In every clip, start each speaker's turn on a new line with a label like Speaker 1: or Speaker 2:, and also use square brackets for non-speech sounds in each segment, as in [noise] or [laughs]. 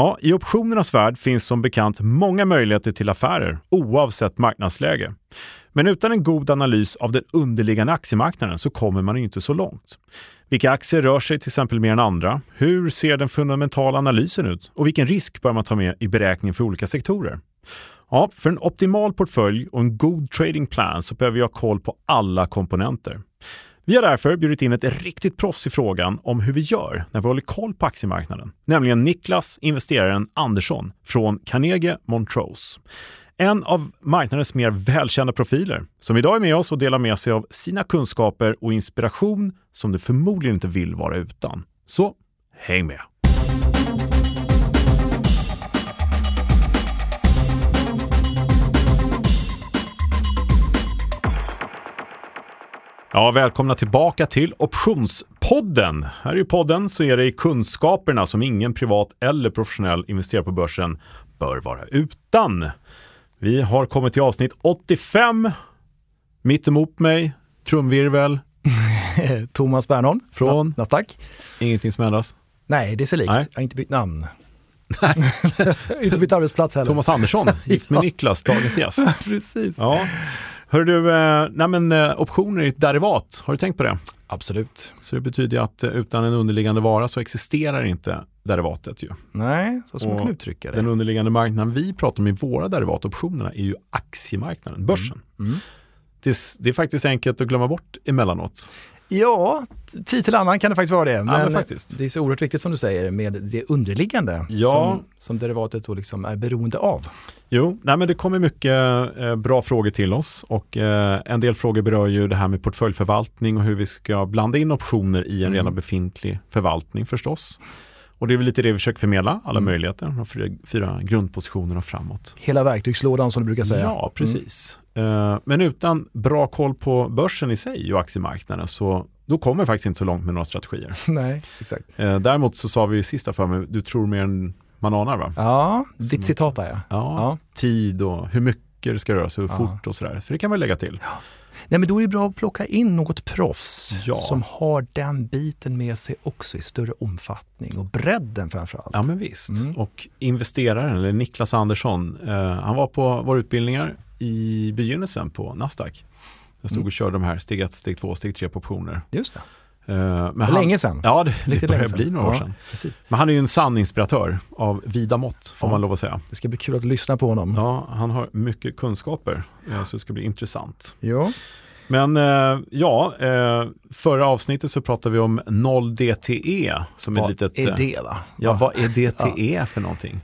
Speaker 1: Ja, I optionernas värld finns som bekant många möjligheter till affärer oavsett marknadsläge. Men utan en god analys av den underliggande aktiemarknaden så kommer man inte så långt. Vilka aktier rör sig till exempel mer än andra? Hur ser den fundamentala analysen ut? Och vilken risk bör man ta med i beräkningen för olika sektorer? Ja, för en optimal portfölj och en god trading plan så behöver vi ha koll på alla komponenter. Vi har därför bjudit in ett riktigt proffs i frågan om hur vi gör när vi håller koll på aktiemarknaden, nämligen Niklas investeraren Andersson från Carnegie Montrose. En av marknadens mer välkända profiler som idag är med oss och delar med sig av sina kunskaper och inspiration som du förmodligen inte vill vara utan. Så häng med! Ja, välkomna tillbaka till Optionspodden. Här i podden så är det kunskaperna som ingen privat eller professionell investerare på börsen bör vara utan. Vi har kommit till avsnitt 85. Mitt emot mig, trumvirvel. [laughs]
Speaker 2: Thomas Bernholm
Speaker 1: från
Speaker 2: Nasdaq.
Speaker 1: Ingenting som ändras.
Speaker 2: Nej, det är så likt. Nej. Jag har inte bytt namn. Nej. [laughs] inte bytt arbetsplats heller.
Speaker 1: Thomas Andersson, gift med [laughs] Niklas, dagens gäst.
Speaker 2: Precis.
Speaker 1: Ja. Hör du, eh, nej men, eh, optioner är ett derivat. Har du tänkt på det?
Speaker 2: Absolut.
Speaker 1: Så det betyder att eh, utan en underliggande vara så existerar inte derivatet ju.
Speaker 2: Nej, så som man kan uttrycka det.
Speaker 1: Den underliggande marknaden vi pratar om i våra derivatoptionerna är ju aktiemarknaden, börsen. Mm. Mm. Det, är, det är faktiskt enkelt att glömma bort emellanåt.
Speaker 2: Ja, tid till annan kan det faktiskt vara det.
Speaker 1: Men, ja, men faktiskt.
Speaker 2: det är så oerhört viktigt som du säger med det underliggande ja. som, som derivatet då liksom är beroende av.
Speaker 1: Jo, nej men det kommer mycket eh, bra frågor till oss och eh, en del frågor berör ju det här med portföljförvaltning och hur vi ska blanda in optioner i en mm. redan befintlig förvaltning förstås. Och det är väl lite det vi försöker förmedla, alla mm. möjligheter, de fyra, fyra grundpositionerna framåt.
Speaker 2: Hela verktygslådan som du brukar säga.
Speaker 1: Ja, precis. Mm. Men utan bra koll på börsen i sig och aktiemarknaden så då kommer vi faktiskt inte så långt med några strategier. [laughs]
Speaker 2: Nej, exakt.
Speaker 1: Eh, däremot så sa vi i sista för mig, du tror mer än man anar va?
Speaker 2: Ja, ditt citat där ja.
Speaker 1: ja. ja. Tid och hur mycket det ska röra sig, hur ja. fort och sådär. För det kan man lägga till. Ja.
Speaker 2: Nej men då är det bra att plocka in något proffs ja. som har den biten med sig också i större omfattning och bredden framförallt.
Speaker 1: Ja men visst. Mm. Och investeraren, eller Niklas Andersson, eh, han var på våra utbildningar i begynnelsen på Nasdaq. Jag stod mm. och körde de här steg 1, steg 2, steg 3 på optioner.
Speaker 2: Just det. Uh, men han,
Speaker 1: länge
Speaker 2: sedan.
Speaker 1: Ja, det, det börjar bli några år sedan. Precis. Men han är ju en sann inspiratör av vida mått, får ja. man lov att säga.
Speaker 2: Det ska bli kul att lyssna på honom.
Speaker 1: Ja, han har mycket kunskaper, så det ska bli intressant.
Speaker 2: Ja.
Speaker 1: Men eh, ja, eh, förra avsnittet så pratade vi om 0DTE. Som
Speaker 2: vad
Speaker 1: är litet,
Speaker 2: är det då?
Speaker 1: Ja, vad är DTE [laughs] ja. för någonting?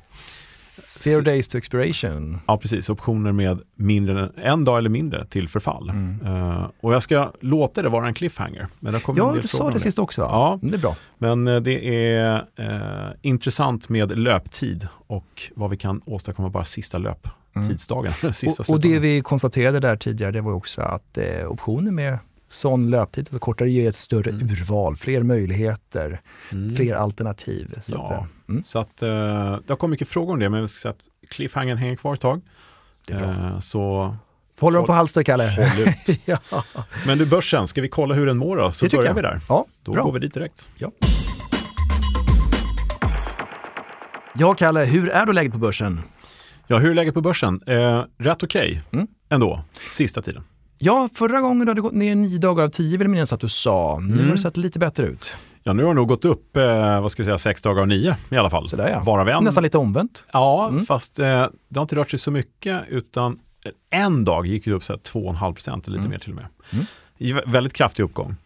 Speaker 2: Zero days to expiration.
Speaker 1: Ja, precis. Optioner med mindre än en dag eller mindre till förfall. Mm. Uh, och jag ska låta det vara en cliffhanger. Men det
Speaker 2: kommer ja, du sa det sist också.
Speaker 1: Ja,
Speaker 2: det är bra.
Speaker 1: Men uh, det är uh, intressant med löptid och vad vi kan åstadkomma bara sista löptidsdagen. Mm. [laughs]
Speaker 2: sista och, och, det vi konstaterade där tidigare, det var också att optioner med sån löptid, alltså kortare, ger ett större mm. urval, fler möjligheter, mm. fler alternativ.
Speaker 1: Så ja, att, eh, mm. så att, uh, det har kommit mycket frågor om det, men jag ska säga att cliffhangern hänger kvar ett tag. Uh, så
Speaker 2: Håller de på halster, Kalle? [laughs]
Speaker 1: Ja. Men du, börsen, ska vi kolla hur den mår då? Så börjar vi där.
Speaker 2: Ja,
Speaker 1: då bra. går vi dit direkt.
Speaker 2: Ja. ja, Kalle, hur är då läget på börsen?
Speaker 1: Ja, hur är läget på börsen? Eh, rätt okej okay, mm. ändå, sista tiden.
Speaker 2: Ja, förra gången du hade gått ner nio dagar av tio vill jag minnas att du sa. Nu mm. har det sett lite bättre ut.
Speaker 1: Ja, nu har det nog gått upp, eh, vad ska jag säga, sex dagar av nio i alla fall.
Speaker 2: Sådär ja.
Speaker 1: Varav en.
Speaker 2: Nästan lite omvänt.
Speaker 1: Ja, mm. fast eh, det har inte rört sig så mycket utan en dag gick det upp 2,5 procent, lite mm. mer till och med. Mm. Väldigt kraftig uppgång.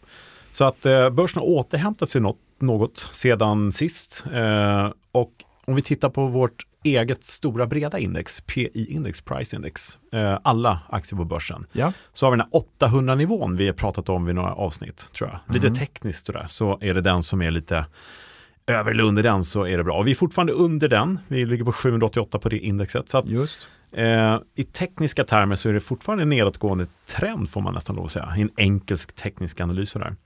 Speaker 1: Så att eh, börsen har återhämtat sig något, något sedan sist. Eh, och om vi tittar på vårt eget stora breda index, PI-index, Price Index, eh, alla aktier på börsen.
Speaker 2: Ja.
Speaker 1: Så har vi den här 800-nivån vi har pratat om vid några avsnitt, tror jag. Lite mm. tekniskt sådär, så är det den som är lite över eller under den så är det bra. Och vi är fortfarande under den, vi ligger på 788 på det indexet. Så att,
Speaker 2: Just.
Speaker 1: Eh, I tekniska termer så är det fortfarande en nedåtgående trend får man nästan lov att säga, i en enkel teknisk analys. Där.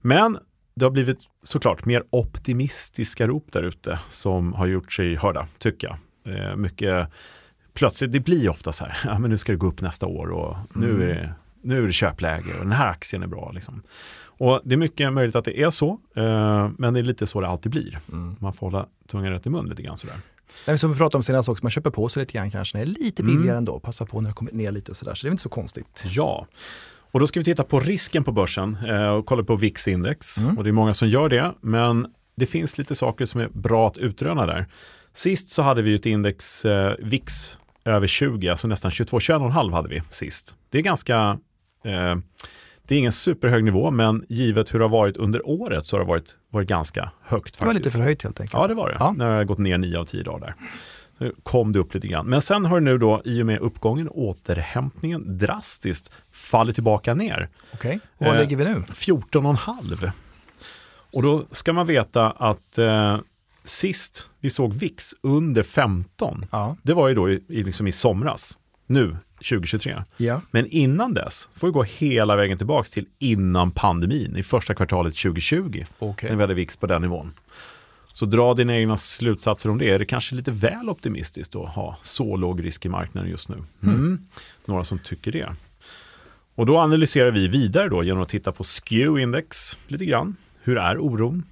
Speaker 1: Men det har blivit såklart mer optimistiska rop där ute som har gjort sig hörda, tycker jag. Eh, mycket plötsligt, det blir ofta så här, [laughs] ja men nu ska det gå upp nästa år och nu, mm. är det, nu är det köpläge och den här aktien är bra. Liksom. Och det är mycket möjligt att det är så, eh, men det är lite så det alltid blir.
Speaker 2: Mm.
Speaker 1: Man får hålla tungan rätt i mun lite grann sådär.
Speaker 2: Nej, som vi pratade om senast också, man köper på sig lite grann kanske, när det är lite
Speaker 1: Mm.
Speaker 2: billigare ändå, passa på när det kommer ner lite sådär, så det är inte så konstigt.
Speaker 1: Ja, och då ska vi titta på risken på börsen eh, och kolla på VIX-index.
Speaker 2: Mm.
Speaker 1: Och det är många som gör det, men det finns lite saker som är bra att utröna där. Sist så hade vi ett index eh, VIX över 20, alltså nästan 22, 21,5 hade vi sist. Det är ganska, eh, det är ingen superhög nivå, men givet hur det har varit under året så har det varit, varit ganska högt faktiskt.
Speaker 2: Det var lite förhöjt helt enkelt.
Speaker 1: Ja, det var det.
Speaker 2: Ja.
Speaker 1: När det har gått ner 9 av 10 dagar där. Så kom det upp lite grann. Men sen har det nu då, i och med uppgången, återhämtningen drastiskt fallit tillbaka ner.
Speaker 2: Okej, och var
Speaker 1: Eh,
Speaker 2: ligger vi nu?
Speaker 1: 14,5. Och då ska man veta att eh, sist vi såg VIX under 15,
Speaker 2: Ja.
Speaker 1: det var ju då i, i, liksom i somras, nu 2023.
Speaker 2: ja.
Speaker 1: Men innan dess får vi gå hela vägen tillbaka till innan pandemin, i första kvartalet 2020
Speaker 2: Okej.
Speaker 1: när vi hade VIX på den nivån. Så dra dina egna slutsatser om det. Är det kanske lite väl optimistiskt att ha så låg risk i marknaden just nu? Mm. Några som tycker det. Och då analyserar vi vidare då genom att titta på SKEW-index lite grann. Hur är oron?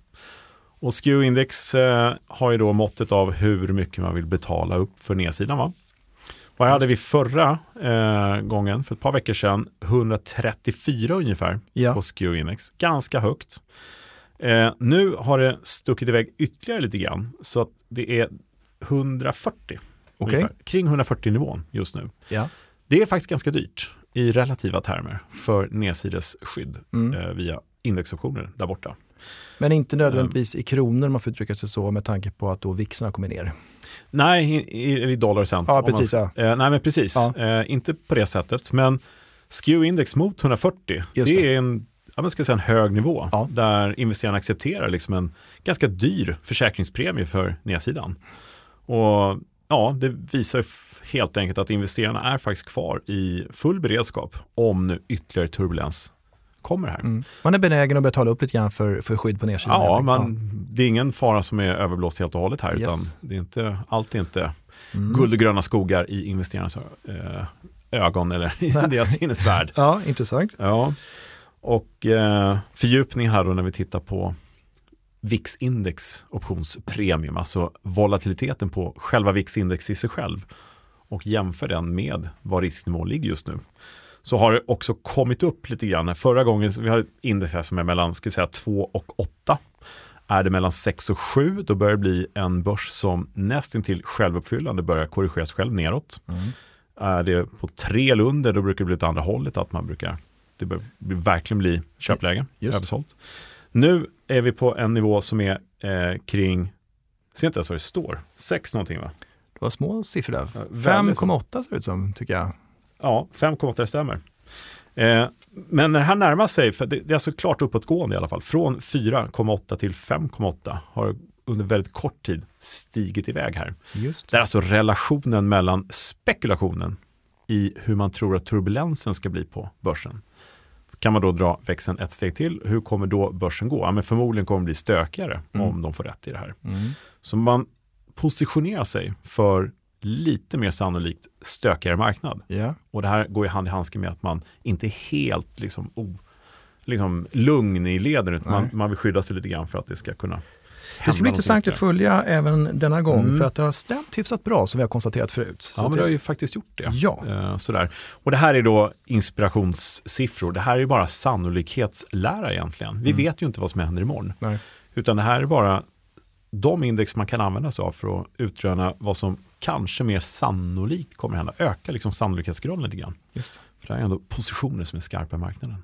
Speaker 1: Och SKEW-index eh, har ju då måttet av hur mycket man vill betala upp för nedsidan. Va? Vad hade vi förra eh, gången, för ett par veckor sedan, 134 ungefär
Speaker 2: Ja.
Speaker 1: på SKEW-index. Ganska högt. Eh, nu har det stuckit iväg ytterligare lite grann, så att det är 140.
Speaker 2: Okej.
Speaker 1: ungefär. Kring 140 nivån just nu.
Speaker 2: Ja.
Speaker 1: Det är faktiskt ganska dyrt i relativa termer för nedsidesskydd
Speaker 2: Mm.
Speaker 1: eh, via indexoptioner där borta.
Speaker 2: Men inte nödvändigtvis i kronor om man får uttrycka sig så med tanke på att då VIXarna kommer ner.
Speaker 1: Nej, i, i, dollar och cent.
Speaker 2: Ja,
Speaker 1: om man-
Speaker 2: precis, ja.
Speaker 1: Eh, nej, men precis.
Speaker 2: Ja.
Speaker 1: Eh, inte på det sättet, men SKEW-index mot 140,
Speaker 2: Just
Speaker 1: det,
Speaker 2: det.
Speaker 1: är en, ja, man ska säga en hög nivå
Speaker 2: Ja.
Speaker 1: där investerarna accepterar liksom en ganska dyr försäkringspremie för nedsidan. Och ja, det visar helt enkelt att investerarna är faktiskt kvar i full beredskap om nu ytterligare turbulens kommer här.
Speaker 2: Mm. Man är benägen att betala upp lite grann för, för skydd på nedsidan.
Speaker 1: Ja, man, det är ingen fara som är överblåst helt och hållet här,
Speaker 2: Yes.
Speaker 1: utan det är inte, allt är inte
Speaker 2: Mm.
Speaker 1: guld och gröna skogar i investerarnas ögon eller i deras sinnesvärld. [laughs]
Speaker 2: Ja, intressant.
Speaker 1: Ja. Och eh, fördjupning här då när vi tittar på VIX-index optionspremium, alltså volatiliteten på själva VIX-index i sig själv och jämför den med var risknivån ligger just nu. Så har det också kommit upp lite grann. Förra gången, vi har ett index här som är mellan ska säga, 2 och 8. Är det mellan 6 och 7, då börjar det bli en börs som nästintill självuppfyllande börjar korrigeras själv neråt.
Speaker 2: Mm.
Speaker 1: Är det på 3 eller under, då brukar det bli åt andra hållet, att man brukar, det bör blir- verkligen bli köpläge,
Speaker 2: Just.
Speaker 1: översålt. Nu är vi på en nivå som är eh, kring, ser inte ens vad det står, 6 någonting va?
Speaker 2: Det var små siffror där.
Speaker 1: Ja, väldigt
Speaker 2: 5,8 ser det ut som, tycker jag.
Speaker 1: Ja, 5,8 stämmer. Eh, men det här närmar sig, för det, det är alltså klart uppåtgående i alla fall, från 4,8 till 5,8 har under väldigt kort tid stigit iväg här.
Speaker 2: Just
Speaker 1: Det är alltså relationen mellan spekulationen i hur man tror att turbulensen ska bli på börsen. Kan man då dra växeln ett steg till, hur kommer då börsen gå? Ja, men förmodligen kommer det bli stökigare
Speaker 2: Mm.
Speaker 1: om de får rätt i det här.
Speaker 2: Mm.
Speaker 1: Så man positionerar sig för lite mer sannolikt stökigare marknad.
Speaker 2: Ja.
Speaker 1: Och det här går ju hand i handske med att man inte är helt liksom, o, liksom lugn i leden, utan man, man vill skydda sig lite grann för att det ska kunna
Speaker 2: Det ska bli intressant att följa även denna gång
Speaker 1: Mm.
Speaker 2: för att det har stämt hyfsat bra som vi har konstaterat förut. Så
Speaker 1: Ja, men
Speaker 2: det-
Speaker 1: det har ju faktiskt gjort det.
Speaker 2: Ja.
Speaker 1: Eh, sådär. Och det här är då inspirationssiffror. Det här är bara sannolikhetslära egentligen. Vi
Speaker 2: Mm.
Speaker 1: vet ju inte vad som händer imorgon.
Speaker 2: Nej.
Speaker 1: Utan det här är bara de index man kan använda sig av för att utröna vad som kanske mer sannolikt kommer hända. Öka liksom sannolikhetsgraden lite grann.
Speaker 2: Just.
Speaker 1: För det här är ändå positioner som är skarpa i marknaden.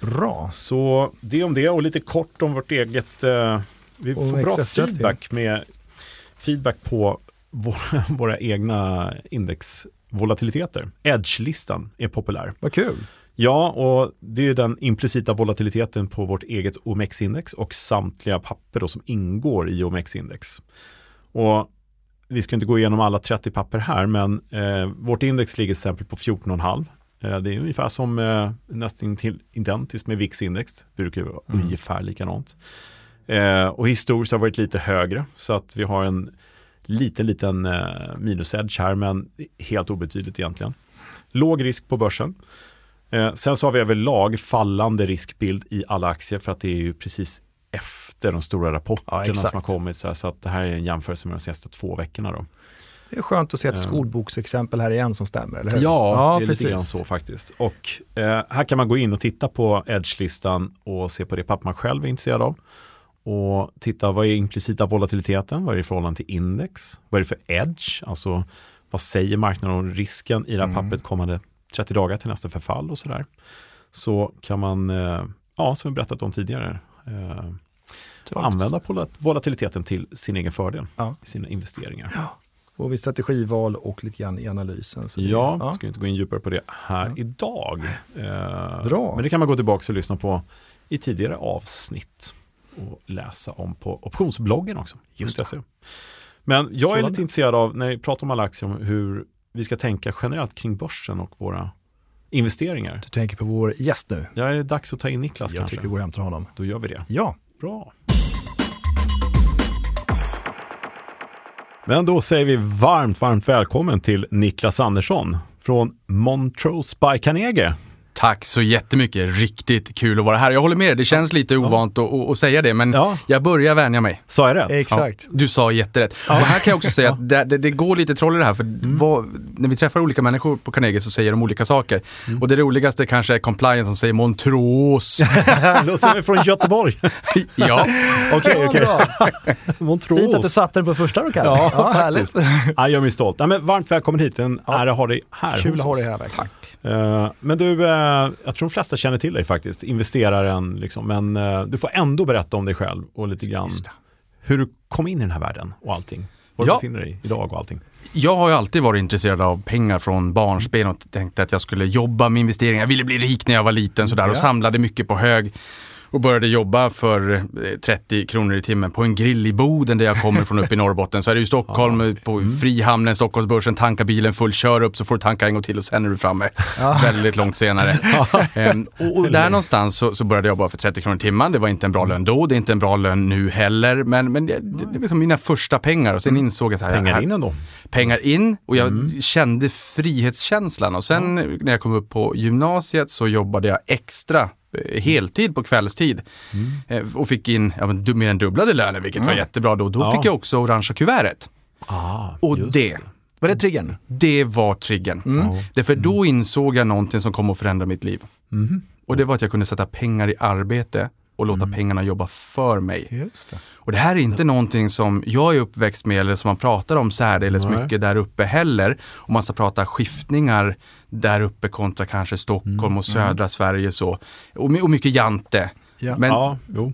Speaker 2: Bra.
Speaker 1: Så det om det och lite kort om vårt eget. Eh, vi får bra
Speaker 2: XS30.
Speaker 1: feedback med feedback på våra, [laughs] våra egna indexvolatiliteter. Edge-listan är populär.
Speaker 2: Vad kul.
Speaker 1: Ja, och det är den implicita volatiliteten på vårt eget OMX-index och samtliga papper som ingår i OMX-index. Och vi ska inte gå igenom alla 30 papper här, men eh, vårt index ligger till exempel på 14,5. Eh, det är ungefär som eh, nästan till identiskt med VIX-index. Det brukar vara
Speaker 2: Mm.
Speaker 1: ungefär likadant. Eh, och historiskt har det varit lite högre, så att vi har en liten, liten eh, minus-edge här, men helt obetydligt egentligen. Låg risk på börsen. Eh, sen så har vi överlag fallande riskbild i alla aktier för att det är ju precis efter de stora rapporterna
Speaker 2: Ja,
Speaker 1: som har kommit. Så, här, så att det här är en jämförelse med de senaste två veckorna. Då.
Speaker 2: Det är skönt att se ett
Speaker 1: Ja.
Speaker 2: skolboksexempel här igen som stämmer, eller hur?
Speaker 1: Ja, det är lite grann så faktiskt. Och eh, här kan man gå in och titta på Edge-listan och se på det papper man själv är intresserad av. Och titta vad är implicita volatiliteten, vad är det i förhållande till index, vad är det för edge, alltså vad säger marknaden om risken i det här
Speaker 2: Mm.
Speaker 1: pappret kommande 30 dagar till nästa förfall och sådär. Så kan man, eh, ja som vi berättat om tidigare, eh, använda volatiliteten till sin egen fördel
Speaker 2: Ja.
Speaker 1: i sina investeringar.
Speaker 2: Och vid strategival och lite grann i analysen. Så det-
Speaker 1: Ja,
Speaker 2: ja.
Speaker 1: ska inte gå in djupare på det här
Speaker 2: Ja.
Speaker 1: idag. Eh,
Speaker 2: Bra.
Speaker 1: Men det kan man gå tillbaka och lyssna på i tidigare avsnitt och läsa om på optionsbloggen också. Just det. Men jag är lite intresserad av, när vi pratar om alla aktier, om hur vi ska tänka generellt kring börsen och våra investeringar.
Speaker 2: Du tänker på vår gäst nu.
Speaker 1: Ja, är det dags att ta in Niklas
Speaker 2: Jag
Speaker 1: kanske?
Speaker 2: tycker vi går och hämtar honom.
Speaker 1: Då gör vi det.
Speaker 2: Ja,
Speaker 1: Bra. Men då säger vi varmt, varmt välkommen till Niklas Andersson från Montrose by Carnegie.
Speaker 3: Tack så jättemycket. Riktigt kul att vara här. Jag håller med dig, det känns lite ovant att, att, att säga det, men
Speaker 1: Ja.
Speaker 3: jag börjar vänja mig.
Speaker 1: Sa jag rätt?
Speaker 2: exakt.
Speaker 3: Du sa jätterätt. Och här kan jag också säga att [laughs] det, det, det går lite troll i det här, för
Speaker 1: Mm.
Speaker 3: vad, när vi träffar olika människor på Carnegie så säger de olika saker.
Speaker 1: Mm.
Speaker 3: Och det roligaste kanske är compliance som säger Montrose.
Speaker 1: Ja. Låter som är från Göteborg. [laughs]
Speaker 3: ja,
Speaker 1: Okej, okej.
Speaker 2: Bra. Fint att du
Speaker 1: Montrose.
Speaker 2: satte den på första då, Kalle.
Speaker 1: Ja,
Speaker 2: härligt. [laughs]
Speaker 1: Ja, jag är mycket stolt. Ja, men varmt välkommen hit. En ära att ha dig här
Speaker 2: Kul att ha dig här verkligen.
Speaker 1: Eh, men du, eh, jag tror de flesta känner till dig faktiskt, investeraren liksom. Men eh, du får ändå berätta om dig själv och lite grann hur du kom in i den här världen och allting. Var
Speaker 3: Ja.
Speaker 1: du befinner dig idag och allting.
Speaker 3: Jag har ju alltid varit intresserad av pengar från barnsben och tänkte att jag skulle jobba med investeringar. Jag ville bli rik när jag var liten sådär och
Speaker 2: Ja.
Speaker 3: samlade mycket på hög. Och började jobba för eh, 30 kronor i timmen på en grill i Boden där jag kommer från uppe i Norrbotten. Så är det ju Stockholm eh, på Frihamnen, Stockholmsbörsen, tanka bilen full, kör upp så får du tanka en gång till och sen är du framme. Väldigt långt senare. [laughs] Ehm, och, och där någonstans så, så började jag jobba för 30 kronor i timmen. Det var inte en bra lön då, det är inte en bra lön nu heller. Men, men det, det, det var liksom mina första pengar och sen insåg jag att här,
Speaker 1: Pengar
Speaker 3: här,
Speaker 1: in ändå.
Speaker 3: pengar in och jag kände frihetskänslan och sen när jag kom upp på gymnasiet så jobbade jag extra eh, heltid på kvällstid Eh, och fick in ja, men, mer än dubblade löner vilket var jättebra då. Då
Speaker 1: Ja.
Speaker 3: fick jag också orangea kuvertet.
Speaker 1: Ah,
Speaker 3: Och det,
Speaker 2: Var det triggern?
Speaker 3: det var triggern.
Speaker 1: Ja.
Speaker 3: Därför då insåg jag någonting som kom att förändra mitt liv.
Speaker 1: Mhm.
Speaker 3: Och det var att jag kunde sätta pengar i arbete och låta pengarna jobba för mig.
Speaker 2: Det.
Speaker 3: Och det här är inte någonting som jag är uppväxt med eller som man pratar om särdeles
Speaker 1: Nej.
Speaker 3: mycket där uppe heller. Om man ska prata skiftningar där uppe kontra kanske Stockholm och södra Sverige så. Och, och mycket jante.
Speaker 2: Ja.
Speaker 3: Men
Speaker 1: Ja, jo.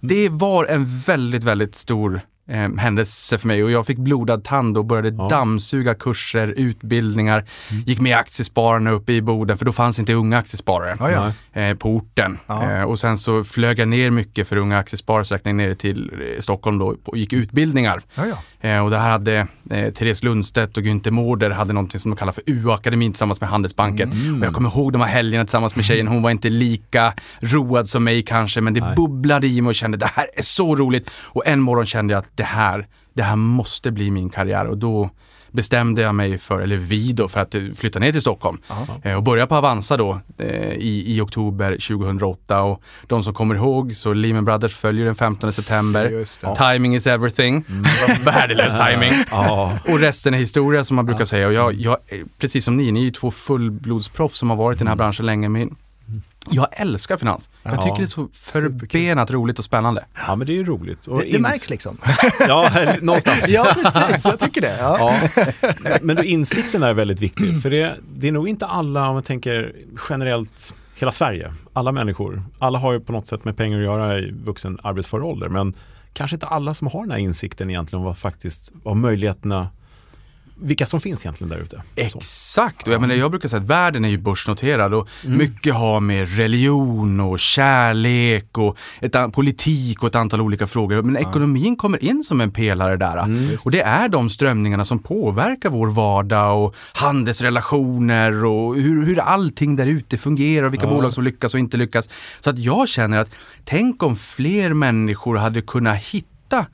Speaker 3: det var en väldigt, väldigt stor eh, händelse för mig och jag fick blodad tand och började
Speaker 1: Ja.
Speaker 3: dammsuga kurser, utbildningar, gick med Aktiespararna uppe i Boden för då fanns inte unga aktiesparare
Speaker 2: Ja, ja.
Speaker 3: Eh, på orten.
Speaker 2: Ja.
Speaker 3: Eh, och sen så flög jag ner mycket för unga aktiesparare, ner till eh, Stockholm då och gick utbildningar. Eh, och där hade eh, Therese Lundstedt och Günther Mårder hade någonting som de kallar för UA-akademin tillsammans med Handelsbanken.
Speaker 1: Mm.
Speaker 3: Och jag kommer ihåg de här helgerna tillsammans med tjejen. Hon var inte lika road som mig kanske, men det
Speaker 1: Nej.
Speaker 3: bubblade i mig och kände det här är så roligt. Och en morgon kände jag att det här, det här måste bli min karriär. Och då bestämde jag mig för, eller vi då, för att eh, flytta ner till Stockholm. Eh, och börja på Avanza då i, i oktober 2008. Och de som kommer ihåg, så Lehman Brothers följer den 15 september. Timing is everything. [laughs] Värdelös timing.
Speaker 1: Ja.
Speaker 3: Och resten är historia som man brukar säga. Och jag, jag, precis som ni, ni är ju två fullblodsproffs som har varit i den här branschen länge. Men jag älskar finans. Jag
Speaker 1: Ja.
Speaker 3: tycker det är så förbenat roligt och spännande.
Speaker 1: ja, men det är ju roligt. Och
Speaker 2: Det, det
Speaker 1: ins-
Speaker 2: märks liksom. [laughs]
Speaker 1: Ja, någonstans.
Speaker 2: ja, precis. Jag tycker det. Ja.
Speaker 1: Ja, men då insikten är väldigt viktig. För det, det är nog inte alla, om man tänker generellt, hela Sverige, alla människor. Alla har ju på något sätt med pengar att göra i vuxen arbetsför ålder. Men kanske inte alla som har den här insikten egentligen om vad faktiskt, vad möjligheterna, vilka som finns egentligen där ute.
Speaker 3: Exakt, och jag, menar, jag brukar säga att världen är ju börsnoterad och mycket har med religion och kärlek och ett, politik och ett antal olika frågor. Men ekonomin kommer in som en pelare där. och det är de strömningarna som påverkar vår vardag och handelsrelationer och hur, hur allting där ute fungerar och vilka bolag som lyckas och inte lyckas. Så att jag känner att tänk om fler människor hade kunnat hitta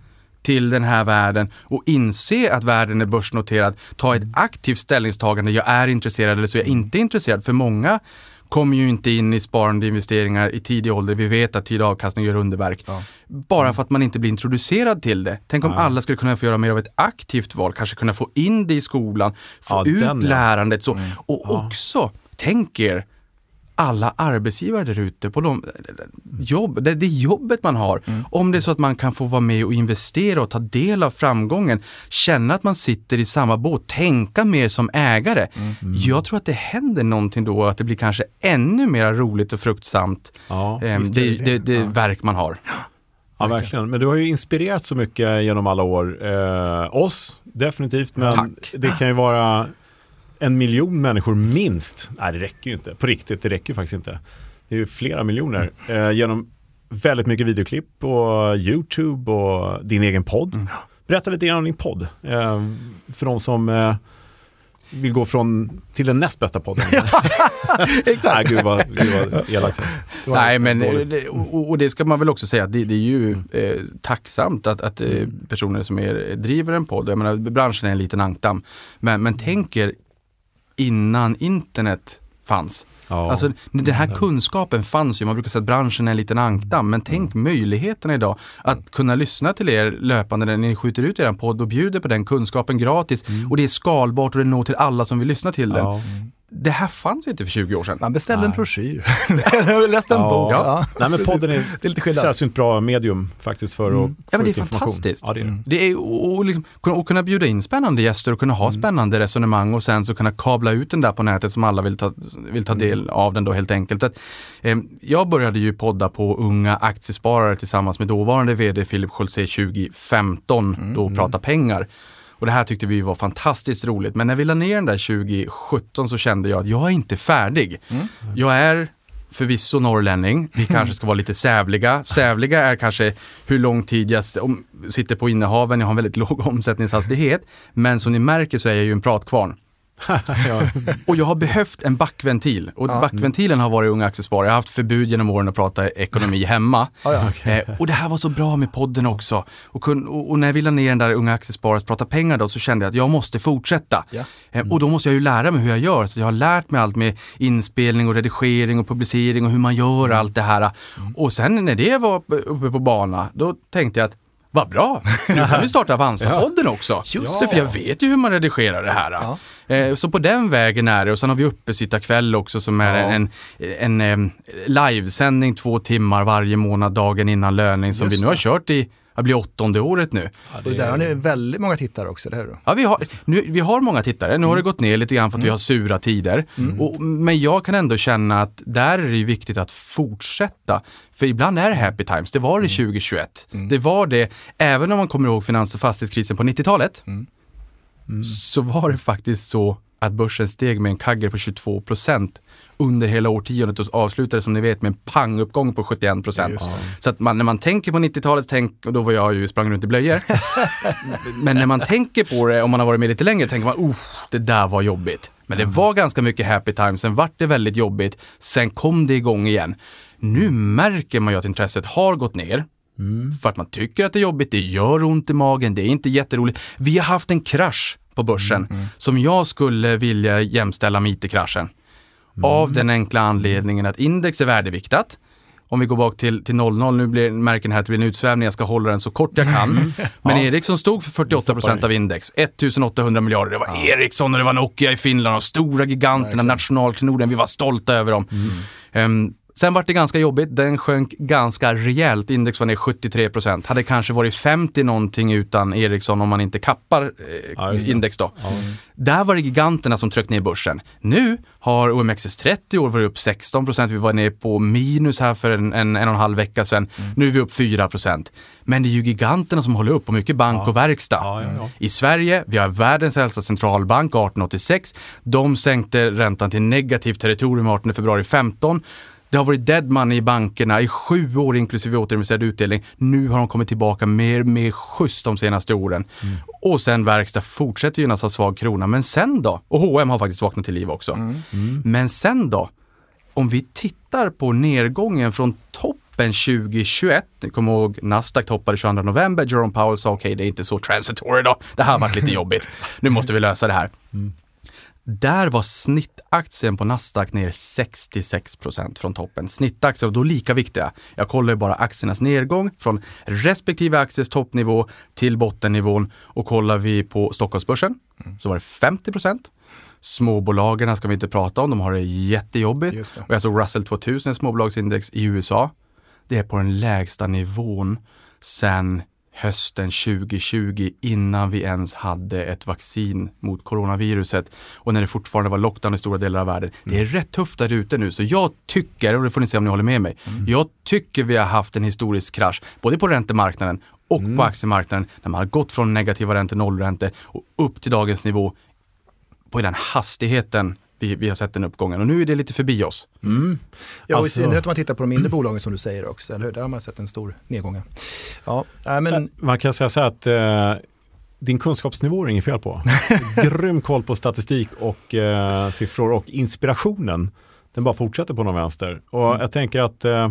Speaker 3: till den här världen och inse att världen är börsnoterad, ta ett aktivt ställningstagande, jag är intresserad eller så är jag inte intresserad. För många kommer ju inte in i sparande investeringar i tidig ålder. Vi vet att tidig avkastning gör underverk.
Speaker 2: Ja.
Speaker 3: Bara för att man inte blir introducerad till det. Tänk om
Speaker 1: Ja.
Speaker 3: alla skulle kunna få göra mer av ett aktivt val, kanske kunna få in det i skolan, få
Speaker 1: Ja,
Speaker 3: ut
Speaker 1: den,
Speaker 3: lärandet så. Och
Speaker 1: Ja.
Speaker 3: också, tänk er, alla arbetsgivare där ute på de jobb, det, det jobbet man har. Om det är så att man kan få vara med och investera och ta del av framgången, känna att man sitter i samma båt, tänka mer som ägare. Jag tror att det händer någonting då, att det blir kanske ännu mer roligt och fruktsamt,
Speaker 1: Ja,
Speaker 3: eh, det,
Speaker 2: det.
Speaker 3: det
Speaker 2: Ja.
Speaker 3: verk man har.
Speaker 1: ja, verkligen. Men du har ju inspirerat så mycket genom alla år. Eh, oss, definitivt. Men
Speaker 3: Tack.
Speaker 1: det kan ju vara en miljon människor minst. Nej, det räcker ju inte. På riktigt, det räcker ju faktiskt inte. Det är ju flera miljoner. Eh, genom väldigt mycket videoklipp och YouTube och din egen podd. Berätta lite grann om din podd. Eh, för de som eh, vill gå från till den näst bästa podden. [laughs]
Speaker 2: Exakt.
Speaker 1: Nej, gud vad, gud vad elakt
Speaker 3: Nej, men eh, det, och, och det ska man väl också säga att det, det är ju eh, tacksamt att, att eh, personer som är, driver en podd, jag menar branschen är en liten ankdamm, men, men tänk er innan internet fanns.
Speaker 1: Ja.
Speaker 3: Alltså den här kunskapen fanns ju, man brukar säga att branschen är en liten ankdamm, men tänk möjligheterna idag att kunna lyssna till er löpande när ni skjuter ut er podd och bjuder på den kunskapen gratis och det är skalbart och det når till alla som vill lyssna till den.
Speaker 1: Ja.
Speaker 3: Det här fanns inte för 20 år sedan.
Speaker 2: Man beställde en
Speaker 1: Nej.
Speaker 2: broschyr. Jag [laughs] läste en
Speaker 1: Ja.
Speaker 2: bok. Ja.
Speaker 1: Nej men podden är,
Speaker 2: Det är lite skillnad.
Speaker 1: sällsynt bra medium faktiskt för att
Speaker 3: Ja,
Speaker 1: få
Speaker 3: men det
Speaker 1: ut
Speaker 3: är
Speaker 1: information.
Speaker 3: fantastiskt.
Speaker 1: Ja, det är det.
Speaker 3: Det är och, och liksom, kunna- och kunna bjuda in spännande gäster och kunna ha spännande resonemang och sen så kunna kabla ut den där på nätet som alla vill ta, vill ta del av den då helt enkelt. Att, eh, jag började ju podda på Unga Aktiesparare tillsammans med dåvarande vd Philip Schultze 2015 då och prata pengar. Och det här tyckte vi var fantastiskt roligt. Men när vi la ner den där 2017 så kände jag att jag är inte färdig. Jag är förvisso norrlänning. Vi kanske ska vara lite sävliga. Sävliga är kanske hur lång tid jag sitter på innehaven. Jag har en väldigt [laughs] låg omsättningshastighet. Men som ni märker så är jag ju en pratkvarn. [laughs] Och jag har behövt en backventil. Och
Speaker 2: Ja.
Speaker 3: backventilen har varit Unga Aktiesparare. Jag har haft förbud genom åren att prata ekonomi hemma. [laughs]
Speaker 2: Ja, ja.
Speaker 3: Eh, och det här var så bra med podden också. Och, och, och när jag ville ner den där Unga Aktiesparare att prata pengar då så kände jag att jag måste fortsätta.
Speaker 2: Ja.
Speaker 3: Eh, och då måste jag ju lära mig hur jag gör. Så jag har lärt mig allt med inspelning och redigering och publicering och hur man gör allt det här. Och sen när det var uppe på bana, då tänkte jag att vad bra, nu kan vi starta [laughs] Avanza-podden också. Just det, för jag vet ju hur man redigerar det här.
Speaker 2: Ja.
Speaker 3: Eh, Så på den vägen är det och sen har vi uppesittarkväll också som är
Speaker 1: Ja.
Speaker 3: en, en, en eh, livesändning två timmar varje månad dagen innan löning som
Speaker 1: Just
Speaker 3: vi nu har
Speaker 1: det.
Speaker 3: kört i, det blir åttonde året nu.
Speaker 2: Och där har ni väldigt många tittare också, eller hur?
Speaker 3: Ja, vi har, nu, vi har många tittare, nu har det
Speaker 1: Mm.
Speaker 3: gått ner lite grann för att vi har sura tider. Och, men jag kan ändå känna att där är det viktigt att fortsätta. För ibland är det happy times, det var det 2021. Det var det, även om man kommer ihåg finans och fastighetskrisen på 90-talet, så var det faktiskt så att börsen steg med en kagger på 22 procent under hela årtiondet och avslutade som ni vet med en panguppgång på 71 procent. Så att man, när man tänker på 90-talet, tänk, och då var jag ju sprang runt i blöjor. [laughs] Men när man tänker på det, om man har varit med lite längre, tänker man, oh, det där var jobbigt. Men det var ganska mycket happy times, sen vart det väldigt jobbigt, sen kom det igång igen. Nu märker man ju att intresset har gått ner. För att man tycker att det är jobbigt, det gör ont i magen, det är inte jätteroligt. Vi har haft en krasch på börsen som jag skulle vilja jämställa med IT-kraschen. Av den enkla anledningen att index är värdeviktat. Om vi går bak till, till 00, nu blir, märker ni här att det blir en utsvävning, jag ska hålla den så kort jag kan. [laughs] Men
Speaker 1: Ja.
Speaker 3: Ericsson stod för 48 procent av index, 1800 miljarder. Det var Ericsson och det var Nokia i Finland, de stora giganterna,
Speaker 2: Verkligen.
Speaker 3: nationalklenoden, vi var stolta över dem. Ehm, sen var det ganska jobbigt, den sjönk ganska rejält, index var ner 73 procent. Hade kanske varit 50 någonting utan Ericsson om man inte kappar eh,
Speaker 1: Ja,
Speaker 3: index då. Där var det giganterna som tryckte ner börsen. Nu har OMXS30 i år varit upp 16 procent. Vi var nere på minus här för en, en, en och en halv vecka sedan. Nu är vi upp 4 procent. Men det är ju giganterna som håller upp och mycket bank och verkstad.
Speaker 1: Ja, ja, ja.
Speaker 3: I Sverige, vi har världens äldsta centralbank 1886. De sänkte räntan till negativt territorium 18 februari 15. Det har varit dead money i bankerna i sju år inklusive återinvesterad utdelning. Nu har de kommit tillbaka mer med skjuts de senaste åren. Och sen verkstad fortsätter gynnas av svag krona. Men sen då? Och H&M har faktiskt vaknat till liv också. Men sen då? Om vi tittar på nedgången från toppen 2021, ni kommer ihåg Nasdaq toppade 22 november, Jerome Powell sa okej det är inte så transitory då, det här har varit lite [laughs] jobbigt, nu måste vi lösa det här. Där var snittaktien på Nasdaq ner 66% från toppen. Snittaktier, och då lika viktiga. Jag kollar ju bara aktiernas nedgång från respektive akties toppnivå till bottennivån. Och kollar vi på Stockholmsbörsen mm. så var det 50% Småbolagen ska vi inte prata om, de har det jättejobbigt. Det. Och jag såg Russell 2000, småbolagsindex i USA. Det är på den lägsta nivån sedan hösten 2020 innan vi ens hade ett vaccin mot coronaviruset och när det fortfarande var lockdown i stora delar av världen. Mm. Det är rätt tufft där ute nu så jag tycker, och det får ni se om ni håller med mig, mm. jag tycker vi har haft en historisk krasch både på räntemarknaden och mm. på aktiemarknaden när man har gått från negativa räntor, nollräntor och upp till dagens nivå på den hastigheten vi, vi har sett den uppgången och nu är det lite förbi oss.
Speaker 2: Mm. Ja, alltså... i synnerhet om man tittar på de mindre bolagen som du säger också, eller hur? Där har man sett en stor nedgång.
Speaker 1: Ja, äh, men... Man kan säga så här att eh, din kunskapsnivå är det inget fel på. [laughs] Grym koll på statistik och eh, siffror och inspirationen, den bara fortsätter på någon vänster. Och mm. jag tänker att eh,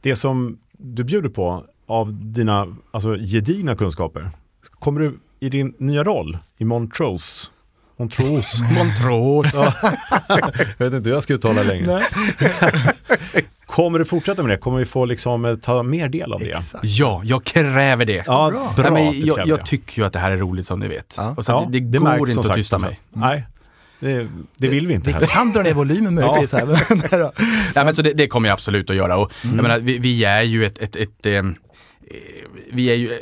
Speaker 1: det som du bjuder på av dina alltså, gedigna kunskaper, kommer du i din nya roll i Montrose
Speaker 3: Montrose. [laughs] Montrose.
Speaker 1: jag vet inte hur jag ska uttala längre. Kommer du fortsätta med det? Kommer vi få liksom eh, ta mer del av det? Exakt.
Speaker 3: Ja, jag kräver det.
Speaker 1: Ja, bra.
Speaker 3: bra Nej, jag, jag, tycker ju att det här är roligt som ni vet. Ja. Och så ja, det, det, går märks, inte att tysta mig.
Speaker 1: Mm. Nej, det, det, vill vi inte.
Speaker 2: Vi kan dra ner volymen möjligtvis. Ja. Här.
Speaker 3: ja, [laughs] men så det, det, kommer jag absolut att göra. Och, mm. jag menar, vi, vi är ju ett, ett, ett, ett vi är ju,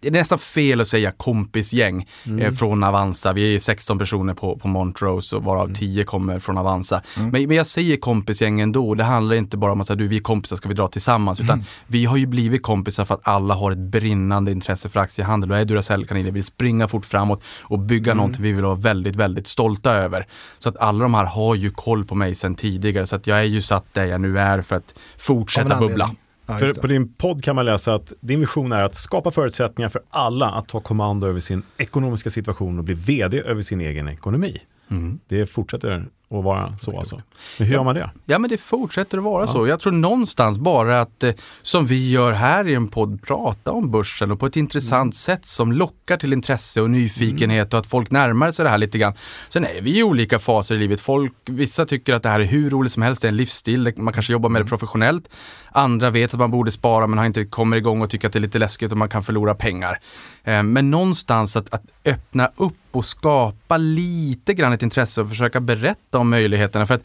Speaker 3: det är nästan fel att säga kompisgäng mm. eh, från Avanza. Vi är 16 personer på, på Montrose och varav mm. 10 kommer från Avanza. Mm. Men, men jag säger kompisgäng ändå. Det handlar inte bara om att säga, du, vi är kompisar, ska vi dra tillsammans? Utan mm. vi har ju blivit kompisar för att alla har ett brinnande intresse för aktiehandel och är Duracell-kaniner, vill springa fort framåt och bygga mm. någonting vi vill vara väldigt, väldigt stolta över. Så att alla de här har ju koll på mig sedan tidigare. Så att jag är ju satt där jag nu är för att fortsätta bubbla.
Speaker 1: Ja, för på din podd kan man läsa att din vision är att skapa förutsättningar för alla att ta kommando över sin ekonomiska situation och bli vd över sin egen ekonomi. Mm. Det fortsätter att vara så alltså. Men hur gör man det?
Speaker 3: Ja men det fortsätter att vara ja. så. Jag tror någonstans bara att, eh, som vi gör här i en podd, prata om börsen och på ett intressant mm. sätt som lockar till intresse och nyfikenhet mm. och att folk närmar sig det här lite grann. Sen är vi i olika faser i livet. Folk, vissa tycker att det här är hur roligt som helst, det är en livsstil, man kanske jobbar med det mm. professionellt. Andra vet att man borde spara men har inte kommit igång och tycker att det är lite läskigt och man kan förlora pengar. Eh, men någonstans att, att öppna upp och skapa lite grann ett intresse och försöka berätta om möjligheterna. För att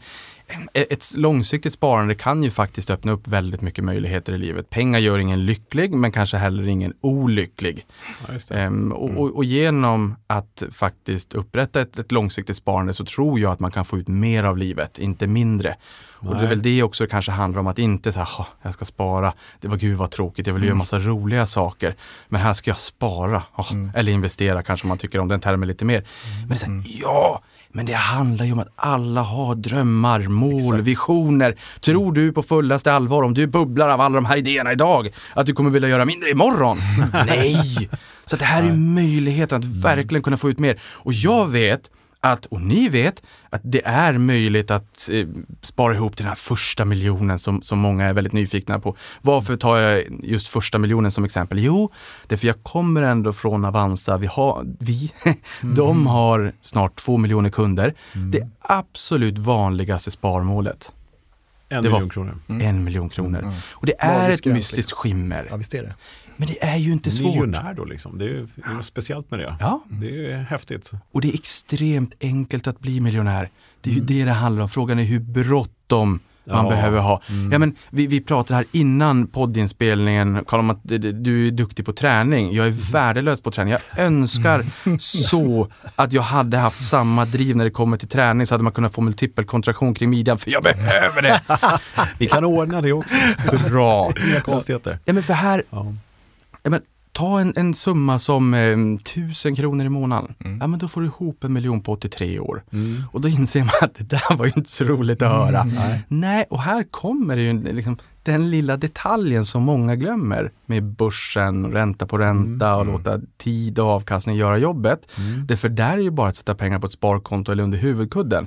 Speaker 3: ett långsiktigt sparande kan ju faktiskt öppna upp väldigt mycket möjligheter i livet. Pengar gör ingen lycklig men kanske heller ingen olycklig. Ja, ehm, och, mm. och, och, genom att faktiskt upprätta ett, ett, långsiktigt sparande så tror jag att man kan få ut mer av livet, inte mindre. Nej. Och det är väl det också kanske handlar om att inte säga, jag ska spara, det var gud vad tråkigt, jag vill mm. göra massa roliga saker. Men här ska jag spara, oh, mm. eller investera kanske man tycker om den termen lite mer. Men det är så här, mm. ja, men det handlar ju om att alla har drömmar, mål, Exakt. visioner. Tror du på fullaste allvar, om du bubblar av alla de här idéerna idag, att du kommer vilja göra mindre imorgon? [laughs] Nej! Så det här är möjligheten att verkligen kunna få ut mer. Och jag vet att, och ni vet, att det är möjligt att eh, spara ihop till den här första miljonen som, som många är väldigt nyfikna på. Varför tar jag just första miljonen som exempel? Jo, det är för jag kommer ändå från Avanza. Vi har, vi, [laughs] mm. de har snart två miljoner kunder. Mm. Det absolut vanligaste sparmålet.
Speaker 1: En miljon kronor.
Speaker 3: Mm. En miljon kronor. Mm. Och det är ett mystiskt skimmer.
Speaker 2: Ja, visst är det.
Speaker 3: Men det är ju inte svårt.
Speaker 1: Miljonär då liksom. Det är ju något speciellt med det.
Speaker 3: Ja.
Speaker 1: Det är häftigt.
Speaker 3: Och det är extremt enkelt att bli miljonär. Det är ju mm. det det handlar om. Frågan är hur bråttom man ja. behöver ha. Mm. Ja, men vi, vi pratade här innan poddinspelningen, Karl, om att du är duktig på träning. Jag är mm. värdelös på träning. Jag önskar mm. [laughs] så att jag hade haft samma driv när det kommer till träning så hade man kunnat få multipelkontraktion kring midjan, för jag behöver det. [laughs]
Speaker 1: vi kan ordna det också.
Speaker 3: Bra.
Speaker 1: Inga konstigheter.
Speaker 3: Ja, men för här, ja. Ja men, ta en, en summa som eh, tusen kronor i månaden. Mm. Ja men då får du ihop en miljon på 83 år. Mm. Och då inser man att det där var ju inte så roligt att höra. Mm, nej. nej. och här kommer det ju liksom, den lilla detaljen som många glömmer med börsen, ränta på ränta mm. och mm. låta tid och avkastning göra jobbet. Mm. Det för där är ju bara att sätta pengar på ett sparkonto eller under huvudkudden.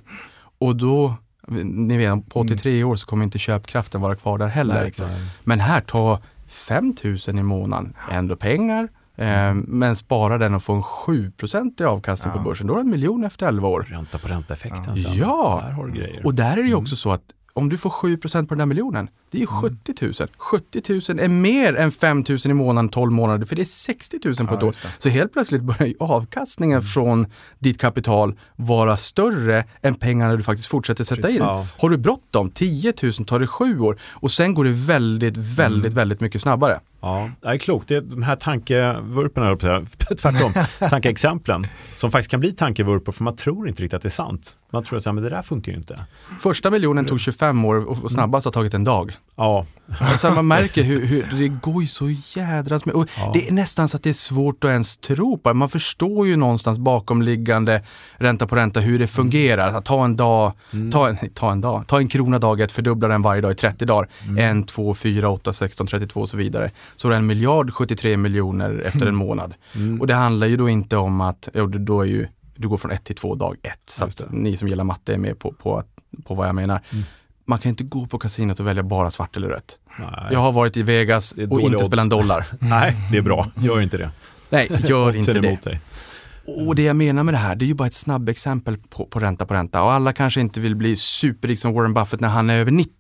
Speaker 3: Och då ni vet, på 83 år så kommer inte köpkraften vara kvar där heller. Nej, Men här, ta 5 000 i månaden, ändå pengar, Eh, men spara den och få en 7 i avkastning
Speaker 2: Ja.
Speaker 3: på börsen, då har du en miljon efter 11 år.
Speaker 1: Ränta på ränta-effekten
Speaker 3: Ja.
Speaker 1: sen.
Speaker 3: Ja.
Speaker 1: Där har du grejer.
Speaker 3: Och där är det ju
Speaker 1: Mm.
Speaker 3: också så att om du får 7% på den där miljonen, det är ju 70 000. 70 000 är mer än 5 000 i månaden 12 månader, för det är 60 000 på
Speaker 2: Ja,
Speaker 3: ett år.
Speaker 2: just det.
Speaker 3: Så helt plötsligt börjar avkastningen
Speaker 1: Mm.
Speaker 3: från ditt kapital vara större än pengarna du faktiskt fortsätter sätta in.
Speaker 1: Precis.
Speaker 3: Har du bråttom, 10 000 tar det 7 år och sen går det väldigt, väldigt,
Speaker 1: Mm.
Speaker 3: väldigt mycket snabbare.
Speaker 1: Ja, det är klokt. Det är de här tankevurporna, [laughs] tvärtom, [laughs] tankeexemplen, som faktiskt kan bli tankevurpor för man tror inte riktigt att det är sant. Man tror att men det där funkar ju inte.
Speaker 3: Första miljonen tog 25 år och snabbast har tagit en dag.
Speaker 1: Ja,
Speaker 3: Alltså man märker [laughs] hur, hur det går ju så jädrans med.
Speaker 1: Ja.
Speaker 3: Det är nästan så att det är svårt att ens tro på det. Man förstår ju någonstans bakomliggande ränta på ränta hur det fungerar. Att ta en dag, ta, en, ta en dag, ta en krona dag ett, fördubbla den varje dag i 30 dagar. En, två, fyra, åtta, 16, 32 och så vidare. Så är det en miljard 73 miljoner efter en [laughs] månad. Och det handlar ju då inte om att, då är ju, du går från ett till två dag ett. Så att ni som gillar matte är med på, på, att- på vad jag menar. Man kan inte gå på kasinot och välja bara svart eller rött.
Speaker 1: nej.
Speaker 3: Jag har varit i Vegas och inte
Speaker 1: odds.
Speaker 3: spelat en dollar. [laughs]
Speaker 1: nej, det är bra. Gör inte det.
Speaker 3: Nej, gör inte det.
Speaker 1: dig.
Speaker 3: Och det jag menar med det här, det är ju bara ett snabbexempel på, på ränta på ränta. Och alla kanske inte vill bli superrik som Warren Buffett när han är över 90.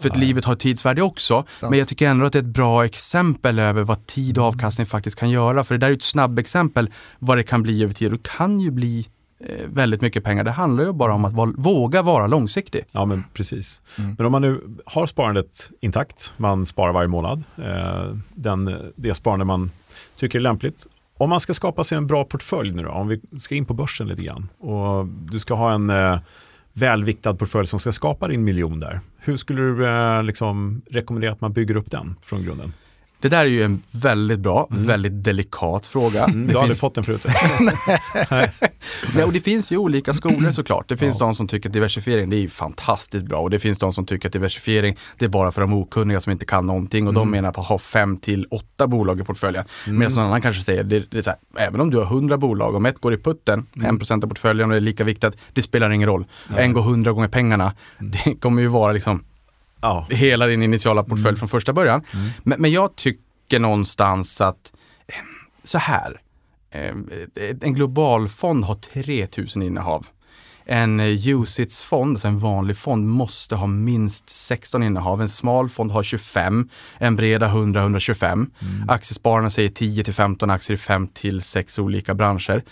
Speaker 3: För att livet har ett tidsvärde också.
Speaker 2: Sant.
Speaker 3: Men jag tycker ändå att det är ett bra exempel över vad tid och avkastning faktiskt kan göra. För det där är ett snabbexempel vad det kan bli över tid. Det kan ju bli eh, väldigt mycket pengar. Det handlar ju bara om att våga vara långsiktig.
Speaker 1: Ja, men precis.
Speaker 2: Mm.
Speaker 1: Men om man nu har sparandet intakt, man sparar varje månad, eh, den, det sparande man tycker är lämpligt. Om man ska skapa sig en bra portfölj nu då, om vi ska in på börsen lite grann och du ska ha en eh, välviktad portfölj som ska skapa din miljon där. Hur skulle du eh, liksom rekommendera att man bygger upp den från grunden?
Speaker 3: Det där är ju en väldigt bra, väldigt delikat fråga.
Speaker 1: Mm,
Speaker 3: Det
Speaker 1: du har aldrig
Speaker 3: finns-
Speaker 1: fått den förut. [laughs]
Speaker 3: Nej, och det finns ju olika skolor såklart. Det finns
Speaker 1: Ja.
Speaker 3: de som tycker att diversifiering det är fantastiskt bra och det finns de som tycker att diversifiering det är bara för de okunniga som inte kan någonting och de menar på att ha fem till åtta bolag i portföljen. Medan någon annan kanske säger, det, det här, även om du har 100 bolag, om ett går i putten, en procent av portföljen och det är lika viktigt, det spelar ingen roll. En går 100 gånger pengarna, det kommer ju vara liksom
Speaker 1: Ja,
Speaker 3: hela din initiala portfölj från första början. Men, men jag tycker någonstans att, så här, eh, en globalfond har 3000 innehav. En eh, UCITS-fond, alltså en vanlig fond, måste ha minst 16 innehav. En smal fond har 25, en bred har 100-125. Aktiespararna säger 10 till 15 aktier i 5 till 6 olika branscher.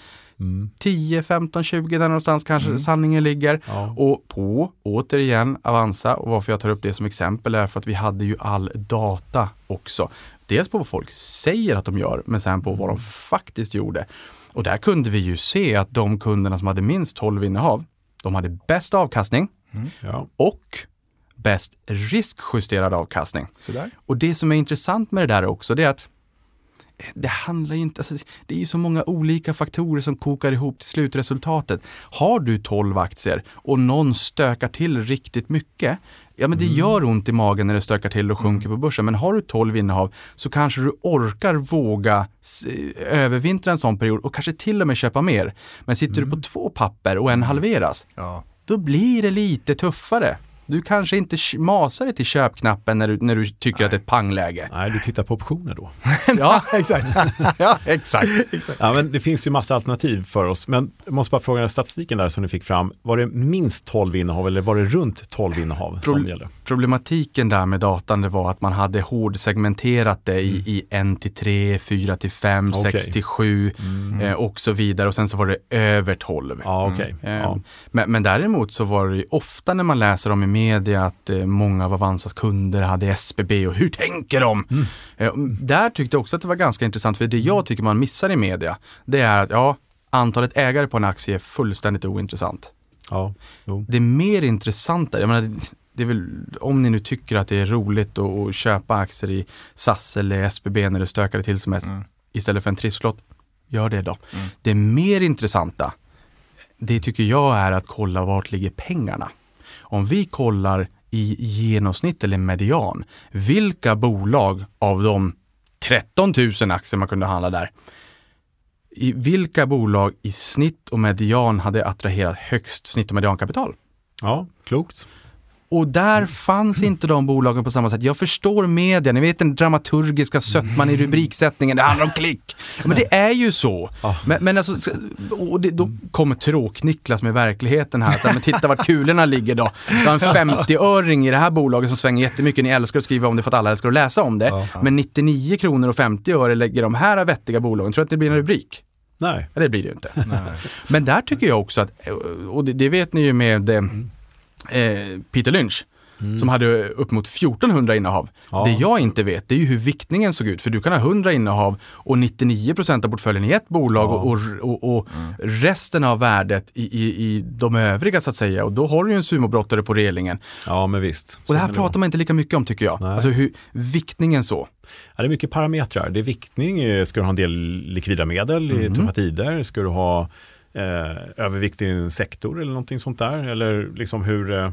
Speaker 3: 10, 15, 20 där någonstans kanske sanningen ligger.
Speaker 1: Ja.
Speaker 3: Och på, återigen, Avanza och varför jag tar upp det som exempel är för att vi hade ju all data också. Dels på vad folk säger att de gör, men sen på vad de faktiskt gjorde. Och där kunde vi ju se att de kunderna som hade minst 12 innehav, de hade bäst avkastning
Speaker 1: ja.
Speaker 3: och bäst riskjusterad avkastning. Och det som är intressant med det där också, det är att det handlar ju inte, alltså, det är ju så många olika faktorer som kokar ihop till slutresultatet. Har du 12 aktier och någon stökar till riktigt mycket, ja men det gör ont i magen när det stökar till och sjunker på börsen. Men har du 12 innehav så kanske du orkar våga övervintra en sån period och kanske till och med köpa mer. Men sitter du på två papper och en halveras,
Speaker 2: Ja.
Speaker 3: då blir det lite tuffare. Du kanske inte masar dig till köpknappen när du, när du tycker att det är ett pangläge.
Speaker 1: Nej, du tittar på optioner då. [laughs]
Speaker 3: Ja, exakt. [laughs] ja, [laughs] exakt.
Speaker 1: Ja, men det finns ju massa alternativ för oss, men jag måste bara fråga den statistiken där som ni fick fram. Var det minst 12 innehav eller var det runt 12 innehav som
Speaker 3: Pro-
Speaker 1: gällde?
Speaker 3: Problematiken där med datan det var att man hade hårdsegmenterat det i, i 1 till 3, 4 till 5,
Speaker 1: Mm. Okej.
Speaker 3: 6 till 7 eh, och så vidare och sen så var det över 12.
Speaker 1: Ja, okej.
Speaker 3: Eh,
Speaker 1: Ja.
Speaker 3: Men, men däremot så var det ofta när man läser om i media att eh, många av Avanzas kunder hade SBB och hur tänker de?
Speaker 1: Mm.
Speaker 3: Eh, där tyckte jag också att det var ganska intressant för det jag tycker man missar i media det är att ja, antalet ägare på en aktie är fullständigt ointressant.
Speaker 1: Ja, jo.
Speaker 3: Det är mer intressanta, jag menar, det är väl, om ni nu tycker att det är roligt att, att köpa aktier i SAS eller SBB när det stökar till som mest
Speaker 2: Mm.
Speaker 3: istället för en trisslott, gör det då. Det mer intressanta, det tycker jag är att kolla vart ligger pengarna. Om vi kollar i genomsnitt eller median, vilka bolag av de 13 000 aktier man kunde handla där, i vilka bolag i snitt och median hade attraherat högst snitt och mediankapital?
Speaker 1: ja klokt.
Speaker 3: Och där fanns inte de bolagen på samma sätt. Jag förstår media, ni vet den dramaturgiska sötman i rubriksättningen, det handlar om klick. Men det är ju så. Men, men alltså, och det, då kommer tråk-Niklas med verkligheten här. Så men titta vart kulorna ligger då. Du har en 50-öring i det här bolaget som svänger jättemycket. Ni älskar att skriva om det för att alla älskar att läsa om det. Men 99 kronor och 50 öre lägger de här vettiga bolagen. Tror du att det blir en rubrik?
Speaker 1: Nej.
Speaker 3: Ja, det blir det ju inte. Men där tycker jag också att, och det, det vet ni ju med eh, Peter Lynch, som hade upp mot 1400 innehav.
Speaker 1: Ja.
Speaker 3: Det jag inte vet, det är ju hur viktningen såg ut. För du kan ha 100 innehav och 99% av portföljen i ett bolag
Speaker 1: Ja.
Speaker 3: och, och, och resten av värdet i, i, i de övriga så att säga. Och då har du ju en sumobrottare på relingen.
Speaker 1: Ja, men visst.
Speaker 3: Och det här
Speaker 1: Så
Speaker 3: pratar man inte lika mycket om tycker jag.
Speaker 1: Nej.
Speaker 3: Alltså hur viktningen så.
Speaker 1: Ja, det är mycket parametrar. Det är viktning, eh, ska du ha en del likvida medel i
Speaker 3: Mhm.
Speaker 1: tuffa tider? Ska du ha eh, övervikt i en sektor eller någonting sånt där? Eller liksom hur, eh,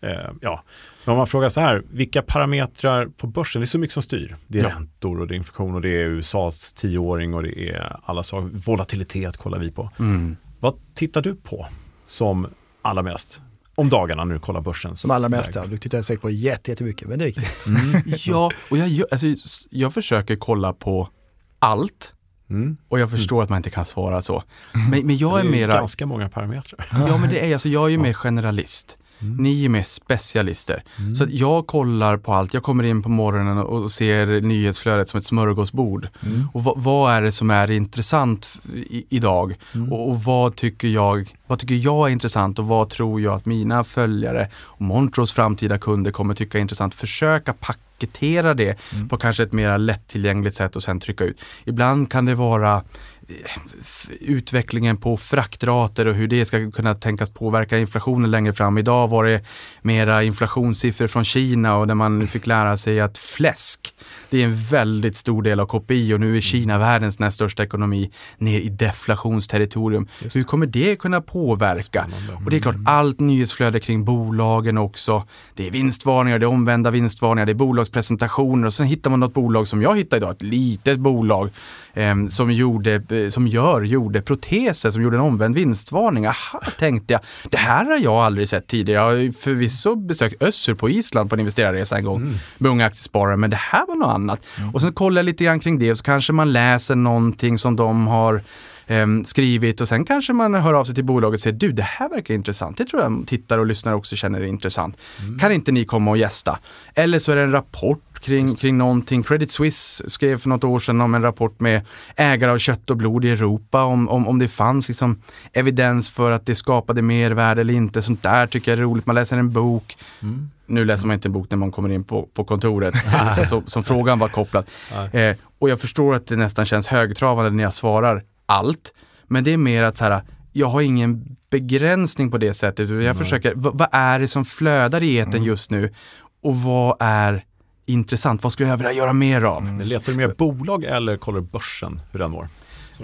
Speaker 1: eh, ja. Men om man frågar så här, vilka parametrar på börsen, det är så mycket som styr. Det är
Speaker 3: Ja.
Speaker 1: räntor och det är inflation och det är USAs tioåring och det är alla saker. Volatilitet kollar vi på.
Speaker 3: Mm.
Speaker 1: Vad tittar du på som allra mest om dagarna när du kollar börsen?
Speaker 2: Som allra mest, ja. Du tittar säkert på jätte- jättemycket, men det är viktigt.
Speaker 3: Ja, och jag, alltså, jag försöker kolla på allt.
Speaker 1: Mm.
Speaker 3: Och jag förstår att man inte kan svara så. Men, men jag är
Speaker 1: det är
Speaker 3: mera,
Speaker 1: ganska många parametrar.
Speaker 3: ja men det är alltså, jag är ju mer generalist. Ni är mer specialister. Så jag kollar på allt. Jag kommer in på morgonen och ser nyhetsflödet som ett smörgåsbord. Och vad, vad är det som är intressant i, idag? Och, och vad, tycker jag, vad tycker jag är intressant och vad tror jag att mina följare och Montrose framtida kunder kommer tycka är intressant? Försöka paketera det på kanske ett mer lättillgängligt sätt och sen trycka ut. Ibland kan det vara utvecklingen på fraktrater och hur det ska kunna tänkas påverka inflationen längre fram. Idag var det mera inflationssiffror från Kina och där man fick lära sig att fläsk, det är en väldigt stor del av KPI och nu är Kina världens näst största ekonomi ner i deflationsterritorium. Hur kommer det kunna påverka?
Speaker 1: Spännande.
Speaker 3: Och det är klart, allt nyhetsflöde kring bolagen också. Det är vinstvarningar, det är omvända vinstvarningar, det är bolagspresentationer och sen hittar man något bolag som jag hittade idag, ett litet bolag eh, som, gjorde, eh, som gör, gjorde proteser, som gjorde en omvänd vinstvarning. Aha, tänkte jag, det här har jag aldrig sett tidigare. Jag har förvisso besökt Össur på Island på en investerarresa en gång med unga aktiesparare, men det här var något annat. Och sen kollar jag lite grann kring det och så kanske man läser någonting som de har ehm, skrivit och sen kanske man hör av sig till bolaget och säger du det här verkar intressant. Det tror jag tittare och lyssnare också känner är intressant. Kan inte ni komma och gästa? Eller så är det en rapport kring, kring någonting. Credit Suisse skrev för något år sedan om en rapport med ägare av kött och blod i Europa om, om, om det fanns liksom evidens för att det skapade mervärde eller inte. Sånt där tycker jag är roligt. Man läser en bok. Nu läser man inte en bok när man kommer in på, på kontoret, [laughs] så, så, som frågan var kopplad. Eh, och jag förstår att det nästan känns högtravande när jag svarar allt. Men det är mer att så här, jag har ingen begränsning på det sättet. Jag försöker, vad, vad är det som flödar i etern just nu? Och vad är intressant? Vad skulle jag vilja göra mer av?
Speaker 1: Men Letar du mer bolag eller kollar du börsen hur den mår?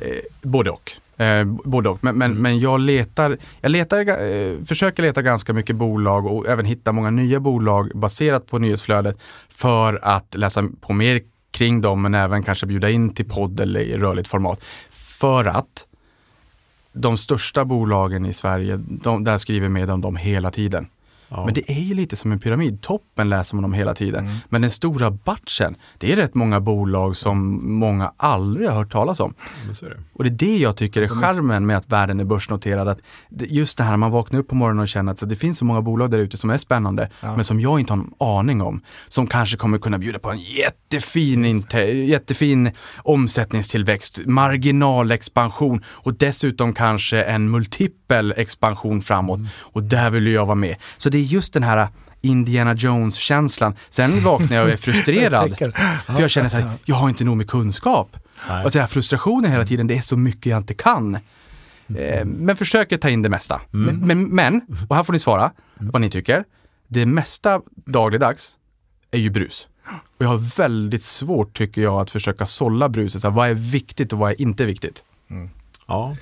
Speaker 3: Eh, både och. Eh, både och. Men, men, men jag letar, jag letar, eh, försöker leta ganska mycket bolag och även hitta många nya bolag baserat på nyhetsflödet för att läsa på mer kring dem men även kanske bjuda in till podd eller i rörligt format. För att de största bolagen i Sverige, de, där skriver med om dem hela tiden.
Speaker 1: Ja.
Speaker 3: Men det är ju lite som en pyramid. Toppen läser man om hela tiden. Men den stora batchen, det är rätt många bolag som många aldrig har hört talas om.
Speaker 1: Är det.
Speaker 3: Och det är det jag tycker är charmen med att världen är börsnoterad. Att just det här, man vaknar upp på morgonen och känner att det finns så många bolag där ute som är spännande, men som jag inte har en aning om. Som kanske kommer kunna bjuda på en jättefin, inte, jättefin omsättningstillväxt, marginalexpansion och dessutom kanske en multipel expansion framåt. Och där vill jag vara med. Så det är just den här Indiana Jones-känslan. Sen vaknar jag och är [laughs] frustrerad. För jag känner så här, jag har inte nog med kunskap.
Speaker 1: Nej.
Speaker 3: Och så här, frustrationen hela tiden, det är så mycket jag inte kan. Eh, men försöker ta in det mesta. Men, men, men, och här får ni svara vad ni tycker. Det mesta dagligdags är ju brus. Och jag har väldigt svårt, tycker jag, att försöka sålla bruset. Så här, vad är viktigt och vad är inte viktigt?
Speaker 1: Ja.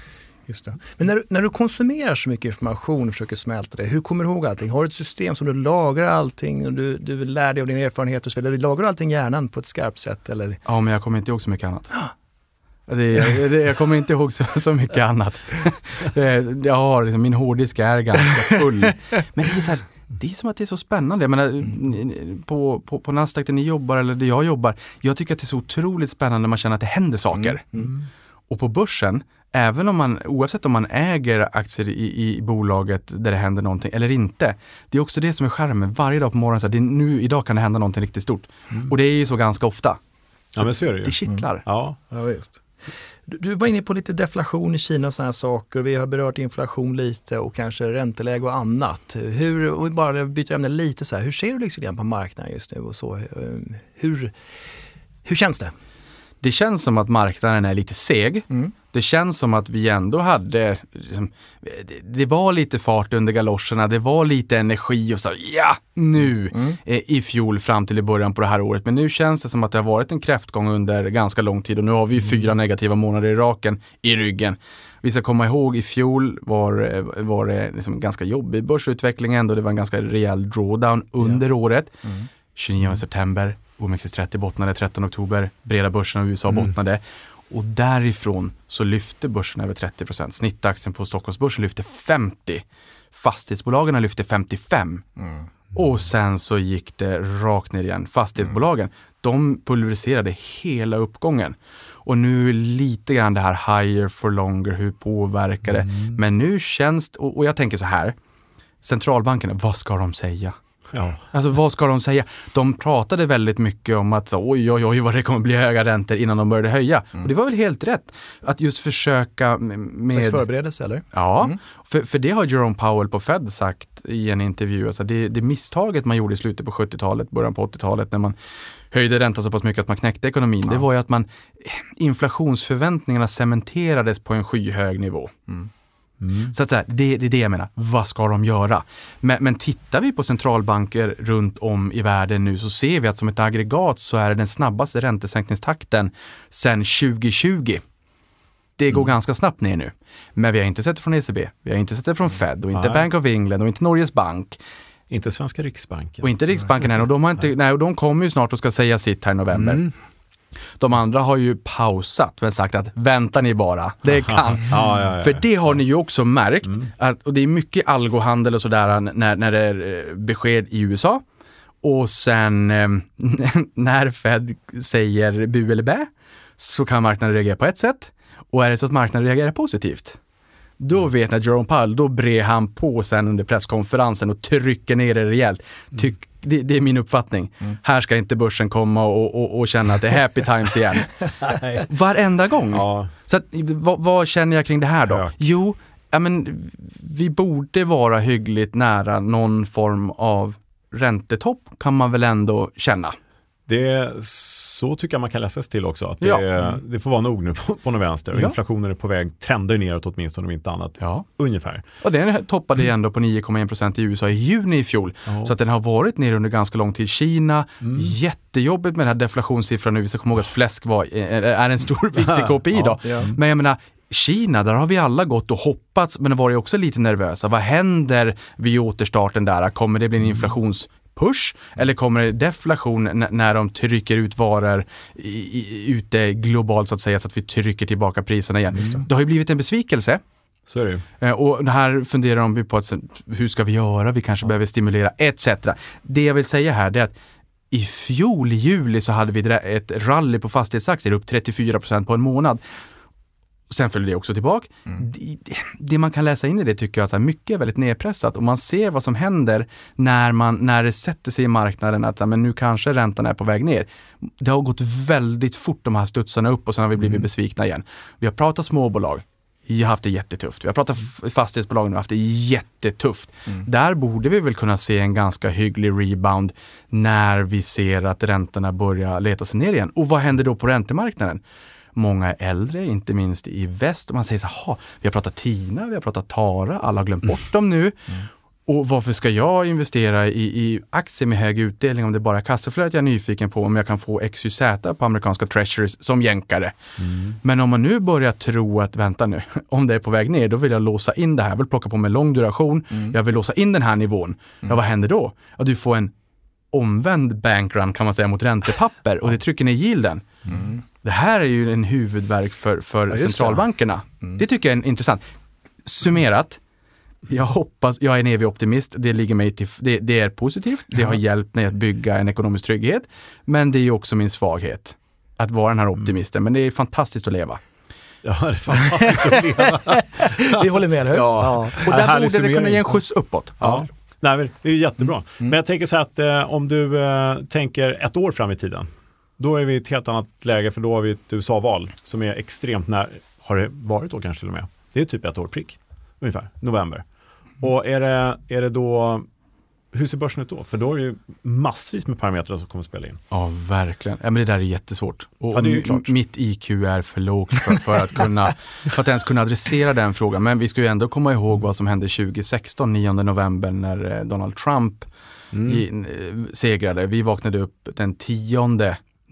Speaker 2: Just det. Men när, du- när du konsumerar så mycket information och försöker smälta det, hur kommer du ihåg allting? Har du ett system som du lagrar allting och du, du lär dig av din erfarenhet och så vidare? Lagrar du allting i hjärnan på ett skarpt sätt? Eller?
Speaker 3: Ja, men jag kommer inte ihåg så mycket annat. Det, det, jag kommer inte ihåg så, så mycket annat. [laughs] Jag har liksom, min hårddisk är ganska full. Men det är så här, det är som att det är så spännande. Jag menar,
Speaker 2: Mm.
Speaker 3: på, på, på Nasdaq där ni jobbar eller där jag jobbar, jag tycker att det är så otroligt spännande när man känner att det händer saker.
Speaker 2: Mm.
Speaker 3: Och på börsen, även om man, oavsett om man äger aktier i, i bolaget där det händer någonting eller inte, det är också det som är skärmen. Varje dag på morgonen, så här, det är nu, idag kan det hända någonting riktigt stort. Och det är ju så ganska ofta.
Speaker 1: Ja, men så är det ju.
Speaker 3: Det kittlar.
Speaker 1: Ja,
Speaker 2: Ja, visst. Du, du var inne på lite deflation i Kina och sådana saker. Vi har berört inflation lite och kanske ränteläge och annat. Hur, och bara byta ämne lite så här, hur ser du liksom på marknaden just nu och så? Eh, Hur, hur känns det?
Speaker 3: Det känns som att marknaden är lite seg.
Speaker 2: Mm.
Speaker 3: Det känns som att vi ändå hade, liksom, det, var lite fart under galoscherna, det var lite energi och så, ja, nu
Speaker 2: Mm.
Speaker 3: eh, i fjol fram till i början på det här året. Men nu känns det som att det har varit en kräftgång under ganska lång tid och nu har vi ju fyra negativa månader i raken i ryggen. Vi ska komma ihåg i fjol var, eh, var det liksom ganska jobbig börsutveckling ändå. Det var en ganska rejäl drawdown under året. 29 september, OMXS30 bottnade 13 oktober, breda börsen av USA bottnade. Och därifrån så lyfte börsen över 30% Snittaktien på Stockholmsbörsen lyfte 50. Fastighetsbolagen lyfte 55. Och sen så gick det rakt ner igen. Fastighetsbolagen, de pulveriserade hela uppgången. Och nu lite grann det här higher for longer, hur påverkar det? Men nu känns det, och, och jag tänker så här, centralbankerna, vad ska de säga?
Speaker 1: Ja.
Speaker 3: Alltså vad ska de säga? De pratade väldigt mycket om att så, oj, oj, oj, vad det kommer bli höga räntor innan de började höja. Och det var väl helt rätt. Att just försöka med...
Speaker 2: Slags förberedelse eller?
Speaker 3: ja,
Speaker 2: Mm.
Speaker 3: för, för det har Jerome Powell på Fed sagt i en intervju. Alltså det, det misstaget man gjorde i slutet på 70-talet, början på 80-talet när man höjde räntan så pass mycket att man knäckte ekonomin. Det var ju att man inflationsförväntningarna cementerades på en skyhög nivå. Så att säga, det, det är det jag menar. Vad ska de göra? Men, men tittar vi på centralbanker runt om i världen nu så ser vi att som ett aggregat så är det den snabbaste räntesänkningstakten sedan 2020. Det går ganska snabbt ner nu. Men vi har inte sett det från ECB, vi har inte sett det från Fed och inte
Speaker 1: Nej.
Speaker 3: Bank of England och inte Norges bank
Speaker 1: Inte svenska Riksbanken.
Speaker 3: och inte Riksbanken än. Och de, har inte, nej, och de kommer ju snart och ska säga sitt här i november.
Speaker 1: Mm.
Speaker 3: De andra har ju pausat men sagt att vänta ni bara, det [laughs] kan.
Speaker 1: Ja, ja, ja.
Speaker 3: För det har ni ju också märkt, att, och det är mycket algohandel och sådär när, när det är eh, besked i USA. Och sen eh, [laughs] när Fed säger bu eller bä så kan marknaden reagera på ett sätt. Och är det så att marknaden reagerar positivt, då vet ni att Jerome Powell, då brer han på sen under presskonferensen och trycker ner det rejält. Tyck, det, det är min uppfattning. Här ska inte börsen komma och, och, och känna att det är happy times igen. [laughs] Varenda gång.
Speaker 1: Ja,
Speaker 3: Så att, vad, vad känner jag kring det här då?
Speaker 1: Högt.
Speaker 3: Jo, ja, men, vi borde vara hyggligt nära någon form av räntotopp kan man väl ändå känna.
Speaker 1: Det, så tycker jag man kan läsa sig till också. Att det,
Speaker 3: Ja.
Speaker 1: det får vara nog nu på, på något vänster.
Speaker 3: Ja.
Speaker 1: inflationen är på väg, trendar neråt åtminstone om inte annat.
Speaker 3: Ja.
Speaker 1: Ungefär.
Speaker 3: Och den toppade ju ändå på 9,1% i USA i juni i fjol.
Speaker 1: Ja.
Speaker 3: Så att den har varit ner under ganska lång tid. Kina, jättejobbigt med den här deflationssiffran nu. Vi ska komma ihåg att fläsk var, är en stor [laughs] viktig KPI då.
Speaker 2: Ja.
Speaker 3: Men jag menar, Kina, där har vi alla gått och hoppats, men varit också lite nervösa. Vad händer vid återstarten där? Kommer det bli en inflationspush? Eller kommer det deflation när de trycker ut varor i, i, ute globalt så att säga, så att vi trycker tillbaka priserna igen? Det har ju blivit en besvikelse.
Speaker 1: Så är det.
Speaker 3: Eh, Och här funderar de på att, hur ska vi göra? Vi kanske behöver stimulera etc. Det jag vill säga här det är att i fjol i juli så hade vi ett rally på fastighetsaktier upp 34% på en månad. Sen följde det också tillbaka. Det, det- det man kan läsa in i det tycker jag att mycket är väldigt nedpressat och man ser vad som händer när, man, när det sätter sig i marknaden att men nu kanske räntan är på väg ner. Det har gått väldigt fort de här studsarna upp och sen har vi blivit besvikna igen. Vi har pratat småbolag. Vi har haft det jättetufft. Vi har pratat f- fastighetsbolag nu, har haft det jättetufft. Där borde vi väl kunna se en ganska hygglig rebound när vi ser att räntorna börjar leta sig ner igen. Och vad händer då på räntemarknaden? Många är äldre, inte minst i väst. Och man säger så här, "Ha, vi har pratat Tina, vi har pratat Tara, alla har glömt bort dem nu. Och varför ska jag investera i, i aktier med hög utdelning om det bara är kassaflödet jag är nyfiken på, om jag kan få XYZ på amerikanska treasuries som jänkare. Men om man nu börjar tro att, vänta nu, [laughs] om det är på väg ner, då vill jag låsa in det här. Jag vill plocka på mig lång duration, jag vill låsa in den här nivån. Ja, vad händer då? Ja, du får en omvänd bankrun kan man säga mot räntepapper och det trycker ner yielden. Det här är ju en huvudvärk för, för
Speaker 2: just det.
Speaker 3: centralbankerna. Det tycker jag är intressant. Summerat, Jag hoppas, jag är en evig optimist, det ligger mig till, det, det är positivt, det har hjälpt mig att bygga en ekonomisk trygghet, men det är ju också min svaghet. Att vara den här
Speaker 1: Mm.
Speaker 3: optimisten, men det är fantastiskt att leva.
Speaker 1: Ja, det är fantastiskt att leva. [laughs]
Speaker 2: Vi håller med, eller hur?
Speaker 1: Ja.
Speaker 3: Och
Speaker 1: Ja,
Speaker 3: där
Speaker 1: härlig
Speaker 3: borde det kunna ge en skjuts uppåt.
Speaker 1: Ja. Nej, men det är jättebra.
Speaker 2: Mm.
Speaker 1: Men jag tänker så här att eh, om du eh, tänker ett år fram i tiden, då är vi i ett helt annat läge för då har vi ett USA-val som är extremt nära, har det varit då kanske till och med? Det är typ ett år prick, ungefär, november.
Speaker 2: Mm.
Speaker 1: Och är det, är det då, hur ser börsen ut då? För då är det ju massvis med parametrar som kommer att spela in.
Speaker 3: Ja, verkligen. Ja, men det där är jättesvårt. Och
Speaker 1: Ja, det är ju klart.
Speaker 3: Mitt IQ är för lågt för, för, att kunna, för att ens kunna adressera den frågan. Men vi ska ju ändå komma ihåg vad som hände 2016, 9 november, när eh, Donald Trump
Speaker 1: Mm.
Speaker 3: i, eh, segrade. Vi vaknade upp den 10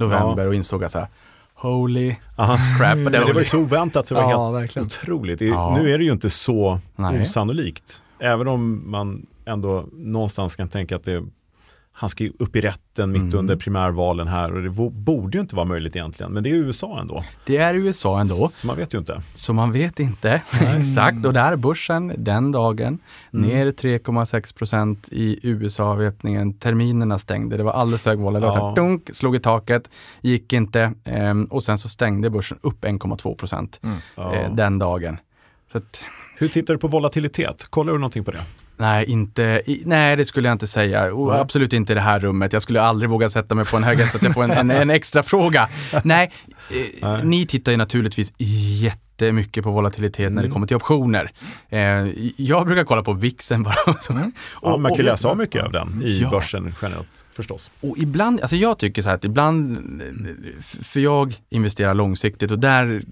Speaker 3: november och insåg att så här, holy
Speaker 1: Aha.
Speaker 3: crap.
Speaker 1: Men det var ju så oväntat så det var
Speaker 2: Ja,
Speaker 1: helt
Speaker 2: verkligen.
Speaker 1: otroligt. Det,
Speaker 3: Ja.
Speaker 1: Nu är det ju inte så
Speaker 3: Nej.
Speaker 1: osannolikt. Även om man ändå någonstans kan tänka att det, han ska ju upp i rätten mitt
Speaker 3: Mm.
Speaker 1: under primärvalen här och det borde ju inte vara möjligt egentligen. Men det är USA ändå.
Speaker 3: Det är USA ändå,
Speaker 1: Så man vet ju inte.
Speaker 3: så man vet inte [laughs] exakt. Och där börsen den dagen
Speaker 1: Mm.
Speaker 3: ner 3,6 procent i USA-avväpningen. Terminerna stängde, det var alldeles för hög vola. Det var så
Speaker 1: Ja.
Speaker 3: här, dunk, slog i taket, gick inte ehm, och sen så stängde börsen upp 1,2 procent
Speaker 1: Ja.
Speaker 3: eh, den dagen. Så att,
Speaker 1: Hur tittar du på volatilitet? Kollar du någonting på det?
Speaker 3: Nej, inte, nej, det skulle jag inte säga. Och absolut inte i det här rummet. Jag skulle aldrig våga sätta mig på en hög så att jag får en, en, en extra fråga. Nej, eh,
Speaker 1: Nej.
Speaker 3: ni tittar ju naturligtvis jättemycket på volatilitet när det
Speaker 1: Mm.
Speaker 3: kommer till optioner. Eh, jag brukar kolla på VIXen bara. [laughs]
Speaker 2: Mm.
Speaker 1: Ja, man kan
Speaker 3: och-
Speaker 1: läsa av mycket av den i
Speaker 3: Ja.
Speaker 1: börsen generellt förstås.
Speaker 3: Och ibland, alltså jag tycker så här att ibland, f- för jag investerar långsiktigt och där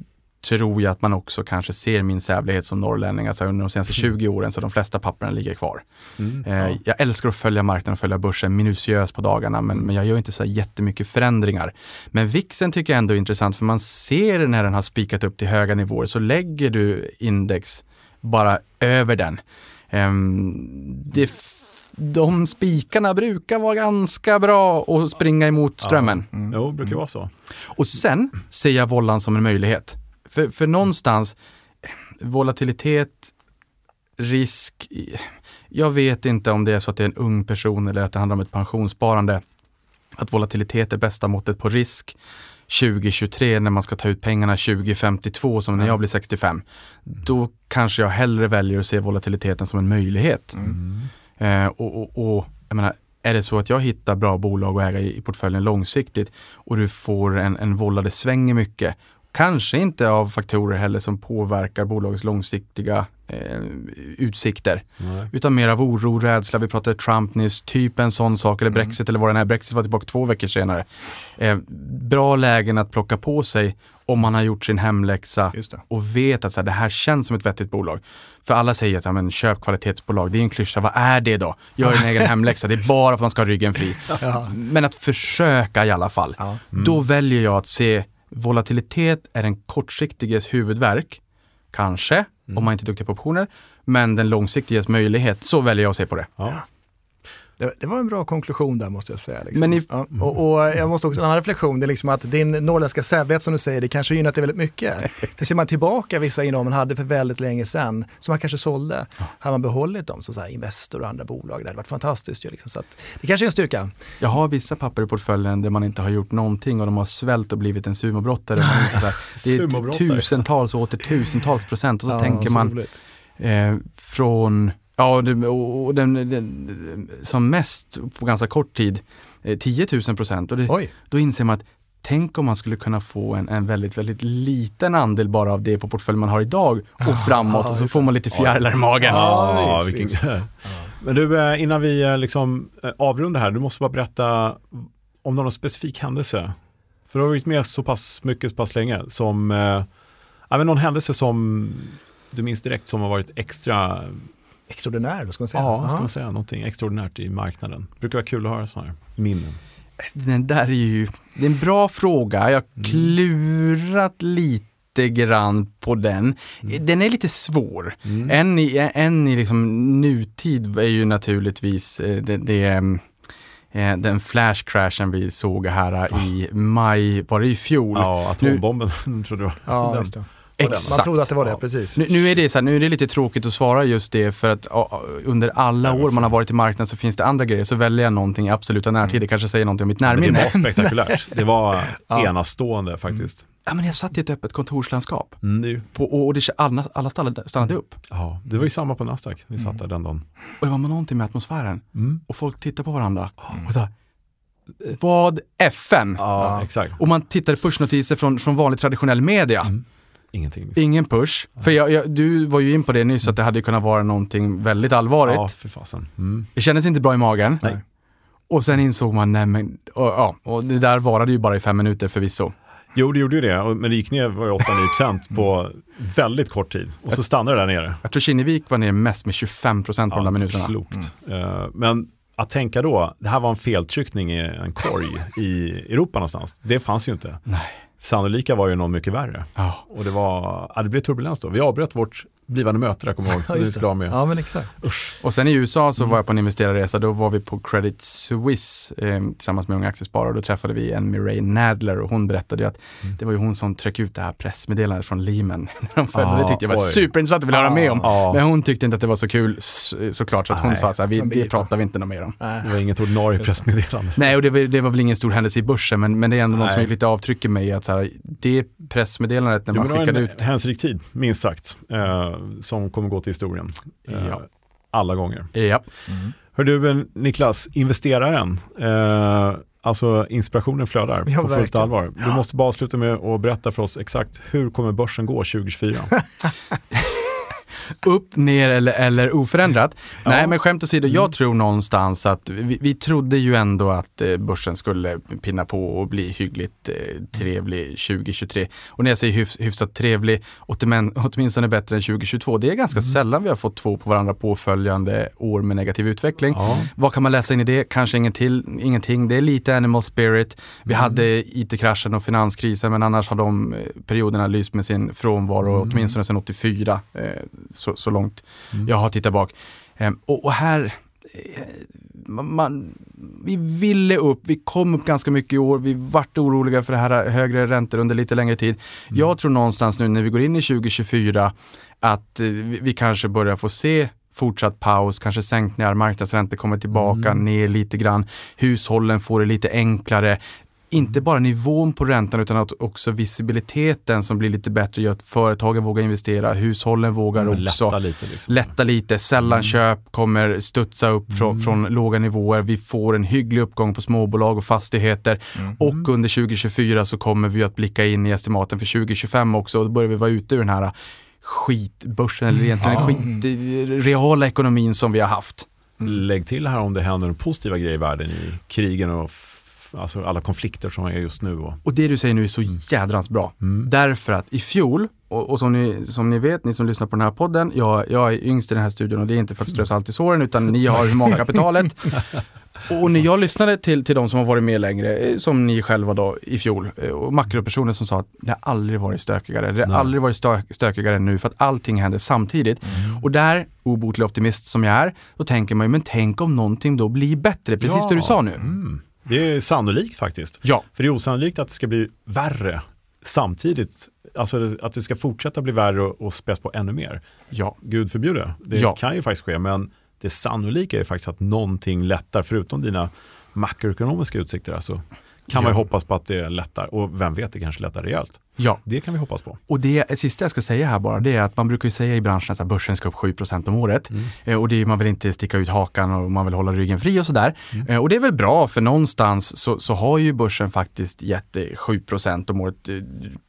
Speaker 3: tror jag att man också kanske ser min sävlighet som norrlänning. Alltså under de senaste 20 åren så de flesta papperna ligger kvar.
Speaker 1: Mm.
Speaker 3: Eh,
Speaker 1: Ja.
Speaker 3: Jag älskar att följa marknaden och följa börsen minutiöst på dagarna men, men jag gör inte så jättemycket förändringar. Men VIXen tycker jag ändå är intressant för man ser när den har spikat upp till höga nivåer så lägger du index bara över den. Ehm, det de spikarna brukar vara ganska bra att springa emot strömmen.
Speaker 1: Jo, det brukar vara så.
Speaker 3: Och sen ser jag vollan som en möjlighet. För, för någonstans, volatilitet, risk, jag vet inte om det är så att det är en ung person eller att det handlar om ett pensionssparande. Att volatilitet är bästa måttet på risk 2023 när man ska ta ut pengarna 2052 som när jag blir 65. Då kanske jag hellre väljer att se volatiliteten som en möjlighet.
Speaker 1: Mm.
Speaker 3: Eh, och, och, och jag menar, är det så att jag hittar bra bolag att äga i, i portföljen långsiktigt och du får en, en volla det svänger mycket, kanske inte av faktorer heller som påverkar bolagets långsiktiga eh, utsikter,
Speaker 1: Nej.
Speaker 3: utan mer av oro, rädsla, vi pratade Trump nyss, typ en sån sak, eller Brexit eller vad den är. Brexit var tillbaka två veckor senare. Eh, bra lägen att plocka på sig om man har gjort sin hemläxa och vet att så här, det här känns som ett vettigt bolag. För alla säger att ja, men, köp kvalitetsbolag, det är en klyscha. Vad är det då? Gör din egen hemläxa, det är bara för att man ska ha ryggen fri. [laughs]
Speaker 2: Ja.
Speaker 3: Men att försöka i alla fall.
Speaker 2: Ja.
Speaker 3: Då väljer jag att se volatilitet är den kortsiktiges huvudverk. Kanske, om man inte är duktig på optioner. Men den långsiktiges möjlighet, så väljer jag att se på det.
Speaker 1: Ja.
Speaker 2: Det, det var en bra konklusion där måste jag säga. Liksom.
Speaker 3: Men i-
Speaker 2: ja, och, och jag måste också, en annan reflektion, det är liksom att din norrländska sävlighet som du säger, det kanske gynnat dig väldigt mycket. [laughs] För ser man tillbaka vissa innehav man hade för väldigt länge sedan, som man kanske sålde, hade man behållit dem som så här Investor och andra bolag, det hade varit fantastiskt ju. Liksom. Så att, det kanske är en styrka.
Speaker 3: Jag har vissa papper i portföljen där man inte har gjort någonting och de har svält och blivit en sumobrottare. [laughs] Det är tusentals och åter tusentals procent och så
Speaker 2: Ja,
Speaker 3: tänker
Speaker 2: så
Speaker 3: man eh, från, ja, det- och, den, den, som mest på ganska kort tid, eh, 10 000 procent. Och det,
Speaker 2: Oj,
Speaker 3: då inser man att tänk om man skulle kunna få en, en väldigt, väldigt liten andel bara av det på portföljen man har idag och framåt och så får man lite fjärilar i magen.
Speaker 2: Visst,
Speaker 1: vilken... Men du, eh, innan vi eh, liksom eh, avrundar här, du måste bara berätta om någon specifik händelse. För du har varit med så pass mycket, så pass länge, som eh, någon händelse som du minns direkt som har varit extra,
Speaker 2: extraordinär, vad ska man säga?
Speaker 1: ja, ska
Speaker 2: Ja.
Speaker 1: man säga, någonting extraordinärt i marknaden. Det brukar vara kul att höra sådana här minnen.
Speaker 3: Den där är ju, det är en bra fråga. Jag har klurat lite grann på den. Den är lite svår.
Speaker 1: Mm.
Speaker 3: En i, en i liksom nutid är ju naturligtvis eh, det, det ehm, eh, den flashcrashen vi såg här i maj, var det i fjol?
Speaker 1: Ja, atombomben [laughs] trodde jag.
Speaker 2: Ja,
Speaker 1: Den.
Speaker 2: just det.
Speaker 3: Exakt.
Speaker 2: Man trodde att det var det,
Speaker 1: Ja.
Speaker 2: precis.
Speaker 3: Nu, nu, är det så här, nu är det lite tråkigt att svara just det för att ja, under alla år man har varit i marknaden så finns det andra grejer. Så väljer jag någonting i absoluta närtid. Det kanske säger någonting om mitt
Speaker 1: Men det
Speaker 3: närminne.
Speaker 1: var spektakulärt. Det var [laughs]
Speaker 2: Ja.
Speaker 1: enastående faktiskt.
Speaker 3: Ja, men jag satt i ett öppet kontorslandskap
Speaker 1: Mm, det, är ju-
Speaker 3: på, och, och det, alla, alla stannade, stannade upp.
Speaker 1: ja, det var ju samma på Nasdaq. Vi satt där den dagen.
Speaker 3: Och det var någonting med atmosfären.
Speaker 1: Mm.
Speaker 3: Och folk tittade på varandra. Och så här, vad FN?
Speaker 1: Ja, exakt.
Speaker 3: Och man tittade pushnotiser från, från vanlig traditionell media.
Speaker 1: Mm. Ingenting. Liksom.
Speaker 3: Ingen push. För jag, jag, du var ju in på det nyss att det hade kunnat vara någonting väldigt allvarligt.
Speaker 1: Ja, för fasen. Mm.
Speaker 3: Det kändes inte bra i magen.
Speaker 1: Nej.
Speaker 3: Och sen insåg man, nej men, och, ja, och det där varade ju bara i fem minuter förvisso.
Speaker 1: Jo, det gjorde ju det, men det gick ner var det 8-9% på väldigt kort tid. Och så stannade det där nere.
Speaker 3: Jag tror Kinnevik var ner mest med 25 procent på de där minuterna.
Speaker 1: Klokt. Eh, men att tänka då, det här var en feltryckning i en korg i Europa någonstans. Det fanns ju inte.
Speaker 3: Nej.
Speaker 1: Sannolika var ju någon mycket värre.
Speaker 3: Ja.
Speaker 1: Och det var, ja, det blev turbulens då. Vi avbröt vårt blivande möte där, kommer jag ihåg. [laughs]
Speaker 2: Ja, just det.
Speaker 1: med.
Speaker 2: Ja, men exakt.
Speaker 3: Och sen i USA så var jag på en investerarresa, då var vi på Credit Suisse eh, tillsammans med Unga Aktiesparare och då träffade vi en Mireille Nadler och hon berättade ju att det var ju hon som tryckte ut det här pressmeddelandet från Lehman. [laughs] de följde.
Speaker 1: Ah,
Speaker 3: det tyckte jag var
Speaker 1: oj.
Speaker 3: superintressant att vilja höra med om.
Speaker 1: Ja.
Speaker 3: Men hon tyckte inte att det var så kul s- såklart så att hon
Speaker 1: Nej,
Speaker 3: sa så här, vi, det pratar vi inte något mer om.
Speaker 2: Nej.
Speaker 1: Det var inget ordinarie pressmeddelande.
Speaker 3: Nej, och det var, det var väl ingen stor händelse i börsen, men, men det är ändå något som
Speaker 1: Nej.
Speaker 3: lite avtryck i mig att så här, det pressmeddelandet när
Speaker 1: Jo,
Speaker 3: man
Speaker 1: men det var
Speaker 3: skickade
Speaker 1: en
Speaker 3: ut.
Speaker 1: händelserik tid, minst sagt, eh, som kommer gå till historien. Eh,
Speaker 3: Ja.
Speaker 1: Alla gånger.
Speaker 3: Ja.
Speaker 1: Hör du eh, Niklas, investeraren, eh, alltså inspirationen flödar
Speaker 2: Ja,
Speaker 1: på fullt allvar. Du måste bara sluta med att berätta för oss exakt hur kommer börsen gå 2024? [laughs]
Speaker 3: upp, ner eller, eller oförändrat.
Speaker 1: Ja.
Speaker 3: Nej, men skämt åsido,
Speaker 1: Mm.
Speaker 3: jag tror någonstans att vi, vi trodde ju ändå att eh, börsen skulle pinna på och bli hyggligt eh, trevlig 2023. Och när jag säger hyfs, hyfsat trevlig, åtmin- åtminstone bättre än 2022, det är ganska
Speaker 1: Mm.
Speaker 3: sällan vi har fått två på varandra påföljande år med negativ utveckling.
Speaker 1: Ja.
Speaker 3: Vad kan man läsa in i det? Kanske ingenting. ingenting. Det är lite animal spirit. Vi
Speaker 1: Mm.
Speaker 3: hade IT-kraschen och finanskrisen men annars har de eh, perioderna lyst med sin frånvaro
Speaker 1: Mm.
Speaker 3: åtminstone sedan 84. Så, så långt
Speaker 1: Mm.
Speaker 3: jag har tittat bak. Eh, och, och här, eh, man, man, vi ville upp, vi kom upp ganska mycket i år, vi vart oroliga för det här högre räntor under lite längre tid.
Speaker 1: Mm.
Speaker 3: Jag tror någonstans nu när vi går in i 2024 att eh, vi, vi kanske börjar få se fortsatt paus, kanske sänkningar, marknadsräntor kommer tillbaka
Speaker 1: Mm.
Speaker 3: ner lite grann, hushållen får det lite enklare. Inte bara nivån på räntan utan att också visibiliteten som blir lite bättre gör att företagen vågar investera, hushållen vågar också
Speaker 1: Lätta lite liksom.
Speaker 3: lätta lite, sällanköp kommer studsa upp från,
Speaker 1: Mm.
Speaker 3: från låga nivåer. Vi får en hygglig uppgång på småbolag och fastigheter.
Speaker 2: Mm.
Speaker 3: Och under 2024 så kommer vi att blicka in i estimaten för 2025 också och då börjar vi vara ute ur den här skitbörsen eller egentligen
Speaker 1: Ja.
Speaker 3: skit, reala ekonomin som vi har haft.
Speaker 1: Lägg till här om det händer positiva grejer i världen i krigen och alltså alla konflikter som är just nu. Och,
Speaker 3: Och det du säger nu är så jädrans bra.
Speaker 1: mm.
Speaker 3: Därför att i fjol, och, och som, ni, som ni vet, ni som lyssnar på den här podden, jag, jag är yngst i den här studion och det är inte för att strö salt i såren utan ni har humankapitalet. [laughs] och när jag lyssnade till, till de som har varit med längre, eh, som ni själva då i fjol, eh, och makropersoner som sa att det har aldrig varit stökigare, det har
Speaker 1: Nej.
Speaker 3: aldrig varit stö, stökigare än nu för att allting händer samtidigt. Och där, obotlig optimist som jag är, då tänker man ju, men tänk om någonting då blir bättre, precis
Speaker 1: Ja.
Speaker 3: det du sa nu.
Speaker 1: Mm. Det är sannolikt faktiskt.
Speaker 3: Ja,
Speaker 1: För det är osannolikt att det ska bli värre samtidigt. Alltså att det ska fortsätta bli värre och, och späs på ännu mer.
Speaker 3: ja.
Speaker 1: Gud förbjude. Det
Speaker 3: Ja.
Speaker 1: kan ju faktiskt ske, men det sannolika är faktiskt att någonting lättar, förutom dina makroekonomiska utsikter. Alltså, kan man ju hoppas på att det lättar och vem vet, det kanske lättar rejält.
Speaker 3: Ja,
Speaker 1: Det kan vi hoppas på.
Speaker 3: Och det sista jag ska säga här bara, det är att man brukar ju säga i branschen att börsen ska upp 7 om året. Eh, och det man vill inte sticka ut hakan och man vill hålla ryggen fri och sådär. Eh, och det är väl bra, för någonstans så, så har ju börsen faktiskt gett eh, 7 om året. eh,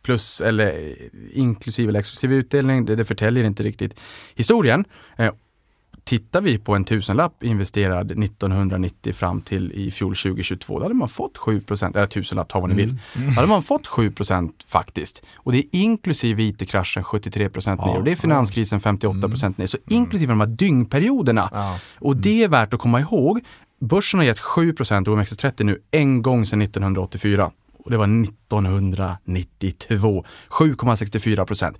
Speaker 3: Plus eller eh, inklusive eller exklusive utdelning, det, det förtäljer inte riktigt historien. Eh, Tittar vi på en tusenlapp investerad 1990 fram till i fjol 2022, då hade man fått 7 eller tusenlapp, ta vad ni vill. Då hade man fått 7% faktiskt. Och det är inklusive IT-kraschen 73% ner och det är finanskrisen 58% ner. Så inklusive de här dygnperioderna.
Speaker 2: Ja.
Speaker 3: Och det är värt att komma ihåg. Börsen har gett 7 och OMXS30 nu en gång sedan 1984. Och det var 1992. 7,64 procent.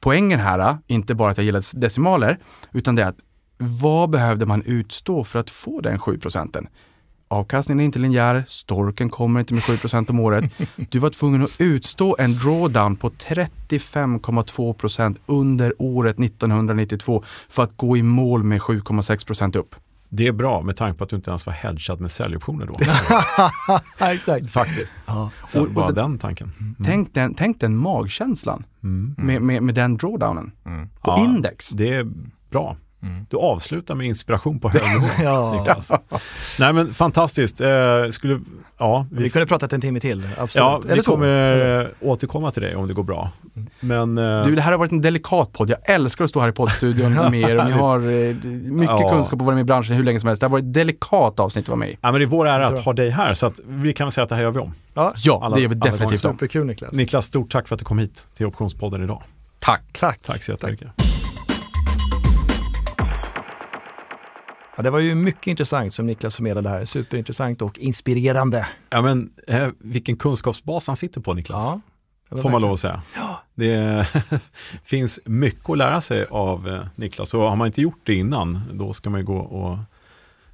Speaker 3: Poängen här, inte bara att jag gillar decimaler, utan det är att vad behövde man utstå för att få den 7 procenten? avkastningen är inte linjär, storken kommer inte med 7% om året. Du var tvungen att utstå en drawdown på 35,2% under året 1992 för att gå i mål med 7,6% upp.
Speaker 1: Det är bra med tanke på att du inte ens var hedgad med säljoptioner då. [laughs]
Speaker 2: exakt.
Speaker 1: Faktiskt.
Speaker 2: Ja.
Speaker 1: Så
Speaker 3: Och- och
Speaker 1: bara den tanken. Mm.
Speaker 3: Tänk, den, tänk den magkänslan
Speaker 1: Mm.
Speaker 3: med, med, med den drawdownen.
Speaker 2: Mm.
Speaker 3: På
Speaker 1: Ja,
Speaker 3: index.
Speaker 1: Det är bra.
Speaker 2: Mm.
Speaker 1: Du avslutar med inspiration på hög nivå. [laughs]
Speaker 2: Ja.
Speaker 1: Nej men fantastiskt. Eh, skulle, ja,
Speaker 2: Vi
Speaker 1: vi,
Speaker 2: kunde pratat en timme till, absolut.
Speaker 1: ja,
Speaker 2: Eller
Speaker 1: vi
Speaker 2: två.
Speaker 1: kommer eh, återkomma till dig om det går bra. Men eh,
Speaker 3: Du, det här har varit en delikat podd. Jag älskar att stå här i poddstudion [laughs] med er och ni har eh, mycket
Speaker 1: Ja.
Speaker 3: kunskap och varit med i branschen hur länge som helst. Det har varit ett delikat avsnitt att vara med i.
Speaker 1: ja, men det är vår ära att ha dig här så att vi kan väl säga att det här gör vi om.
Speaker 2: Ja,
Speaker 3: Ja,
Speaker 1: Alla-
Speaker 3: det gör vi definitivt om.
Speaker 2: superkul Niklas.
Speaker 1: Niklas, stort tack för att du kom hit till Optionspodden idag.
Speaker 3: Tack.
Speaker 2: Tack.
Speaker 1: Tack så jättemycket.
Speaker 2: Ja, det var ju mycket intressant som Niklas förmedlade här. Superintressant och inspirerande.
Speaker 1: Ja, men, eh, vilken kunskapsbas han sitter på Niklas.
Speaker 2: Ja,
Speaker 1: Får man
Speaker 2: verkligen-
Speaker 1: lov att säga. Det [laughs] finns mycket att lära sig av eh, Niklas. Och har man inte gjort det innan, då ska man ju gå och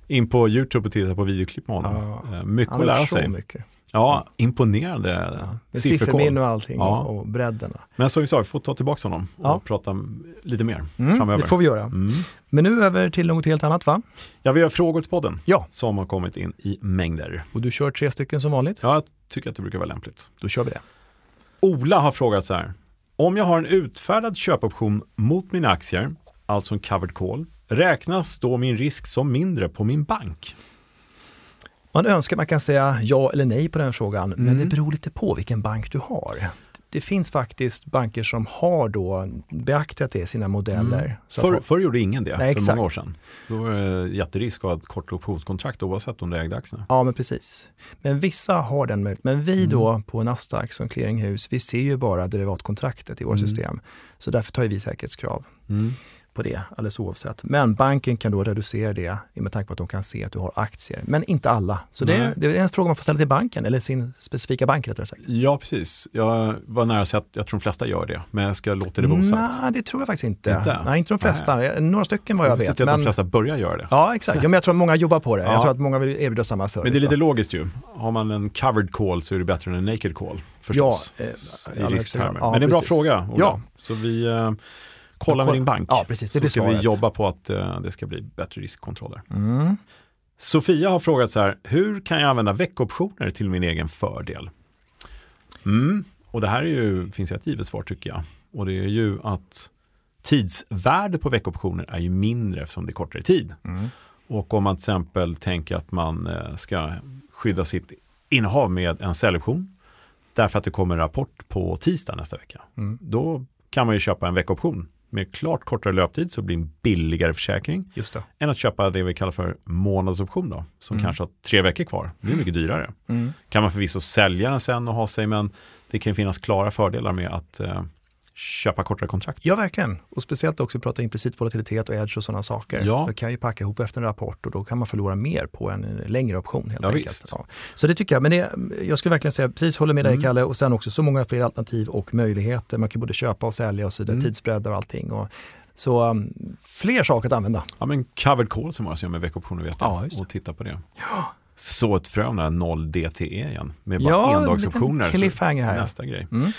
Speaker 1: in på YouTube och titta på videoklipp med honom.
Speaker 2: Ja.
Speaker 1: Eh, Mycket att lära sig.
Speaker 2: mycket.
Speaker 1: Ja, imponerande
Speaker 2: Ja. Sifferminne och allting
Speaker 1: Ja.
Speaker 2: och, bredderna.
Speaker 1: Men som vi sa, vi får ta tillbaka honom och
Speaker 2: Ja.
Speaker 1: prata lite mer
Speaker 2: Mm,
Speaker 1: framöver.
Speaker 2: det får vi göra.
Speaker 1: Mm.
Speaker 2: Men nu över till något helt annat va?
Speaker 1: Ja, vi har frågor till podden
Speaker 2: Ja.
Speaker 1: som har kommit in i mängder.
Speaker 2: Och du kör tre stycken som vanligt?
Speaker 1: Ja, jag tycker att det brukar vara lämpligt.
Speaker 2: Då kör vi det.
Speaker 1: Ola har frågat så här. Om jag har en utfärdad köpoption mot mina aktier, alltså en covered call, räknas då min risk som mindre på min bank?
Speaker 2: Man önskar man kan säga ja eller nej på den frågan, men
Speaker 1: Mm.
Speaker 2: det beror lite på vilken bank du har. Det finns faktiskt banker som har då beaktat det i sina modeller. Så
Speaker 1: Förr, förr gjorde ingen det,
Speaker 2: Nej,
Speaker 1: för
Speaker 2: exakt.
Speaker 1: många år sedan. Då var det jätterisk att ha ett kort optionskontrakt oavsett om du ägde aktierna.
Speaker 2: ja, men precis. Men vissa har den möjligheten. Men vi
Speaker 1: Mm.
Speaker 2: då på Nasdaq som clearinghus, vi ser ju bara derivatkontraktet i vårt
Speaker 1: Mm.
Speaker 2: system. Så därför tar vi säkerhetskrav
Speaker 1: Mm.
Speaker 2: På det alldeles oavsett. Men banken kan då reducera det med tanke på att de kan se att du har aktier. Men inte alla. Så det
Speaker 1: Nej.
Speaker 2: är, det är en fråga man får ställa till banken, eller sin specifika bank rättare sagt.
Speaker 1: Ja, precis. Jag var nära att säga att jag tror de flesta gör det, men jag ska låta det vara osagt.
Speaker 2: Nej, det tror jag faktiskt inte.
Speaker 1: Inte?
Speaker 2: Nej, inte de flesta. Några stycken vad jag
Speaker 1: Jag
Speaker 2: vet.
Speaker 1: att
Speaker 2: Men...
Speaker 1: de flesta börjar göra det.
Speaker 2: Ja, exakt. Ja, men jag tror att många jobbar på det.
Speaker 1: Ja.
Speaker 2: Jag tror att många vill erbjuda samma service.
Speaker 1: Men det är lite
Speaker 2: då.
Speaker 1: logiskt ju. Har man en covered call så är det bättre än en naked call. Förstås.
Speaker 2: Ja, eh,
Speaker 1: I risktermer.
Speaker 2: Ja,
Speaker 1: Men det är en bra
Speaker 2: precis.
Speaker 1: fråga, Ola.
Speaker 2: Ja.
Speaker 1: Så vi kollar med din bank.
Speaker 2: Ja, precis. Det
Speaker 1: så ska vi
Speaker 2: svaret.
Speaker 1: jobba på att eh, det ska bli bättre riskkontroller.
Speaker 2: Mm.
Speaker 1: Sofia har frågat så här, hur kan jag använda veckoptioner till min egen fördel? Mm. Och det här är ju, finns ju ett givet svar tycker jag. Och det är ju att tidsvärde på veckoptioner är ju mindre eftersom det är kortare tid.
Speaker 2: Mm.
Speaker 1: Och om man till exempel tänker att man eh, ska skydda sitt innehav med en säljoption därför att det kommer en rapport på tisdag nästa vecka.
Speaker 2: Mm.
Speaker 1: Då kan man ju köpa en veckoption med klart kortare löptid så det blir en billigare försäkring
Speaker 2: Just det.
Speaker 1: än att köpa det vi kallar för månadsoption då, som
Speaker 2: Mm.
Speaker 1: kanske har tre veckor kvar. Det blir mycket dyrare.
Speaker 2: Mm.
Speaker 1: Kan man förvisso sälja den sen och ha sig, men det kan finnas klara fördelar med att eh, köpa kortare kontrakt.
Speaker 2: Ja, verkligen. Och speciellt också prata implicit volatilitet och edge och sådana saker.
Speaker 1: Ja.
Speaker 2: Då kan ju packa ihop efter en rapport och då kan man förlora mer på en längre option helt
Speaker 1: Ja,
Speaker 2: enkelt.
Speaker 1: visst.
Speaker 2: Ja. Så det tycker jag. Men det, jag skulle verkligen säga, precis håller med dig
Speaker 1: Mm.
Speaker 2: Kalle och sen också så många fler alternativ och möjligheter. Man kan både köpa och sälja och så vidare,
Speaker 1: Mm.
Speaker 2: tidsbreddar och allting. Och, så um, fler saker att använda.
Speaker 1: Ja, men covered call som många som gör med veckoptioner vet.
Speaker 2: Ja,
Speaker 1: och titta på det. Så ett frö här 0 DTE igen, med bara
Speaker 2: Ja, en
Speaker 1: endagsoptioner.
Speaker 2: liten cliffhanger här.
Speaker 1: Nästa grej.
Speaker 2: Mm.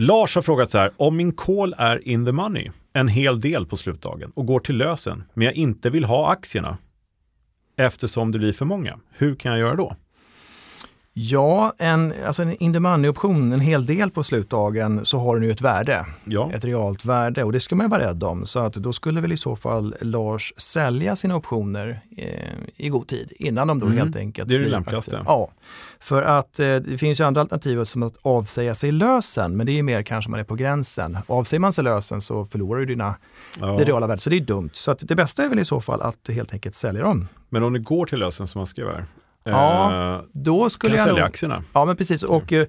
Speaker 1: Lars har frågat så här, om min call är in the money, en hel del på slutdagen och går till lösen, men jag inte vill ha aktierna eftersom det blir för många, hur kan jag göra då?
Speaker 2: Ja, en, alltså en in the money-option, en hel del på slutdagen, så har den ju ett värde.
Speaker 1: Ja,
Speaker 2: Ett realt värde och det ska man vara rädd om. Så att då skulle väl i så fall Lars sälja sina optioner eh, i god tid innan de då
Speaker 1: Mm.
Speaker 2: helt enkelt
Speaker 1: Det är det lämpligaste.
Speaker 2: Ja, för att eh, det finns ju andra alternativ som att avsäga sig lösen, men det är ju mer kanske man är på gränsen. Avsäger man sig lösen så förlorar du dina,
Speaker 1: ja.
Speaker 2: det reala värdet, så det är dumt. Så att det bästa är väl i så fall att helt enkelt sälja dem.
Speaker 1: men om det går till lösen som man skrev här,
Speaker 2: Ja,
Speaker 1: eh,
Speaker 2: Då
Speaker 1: kan
Speaker 2: skulle
Speaker 1: jag
Speaker 2: jag
Speaker 1: sälja
Speaker 2: nog,
Speaker 1: aktierna?
Speaker 2: Ja, men precis. Och eh, eh,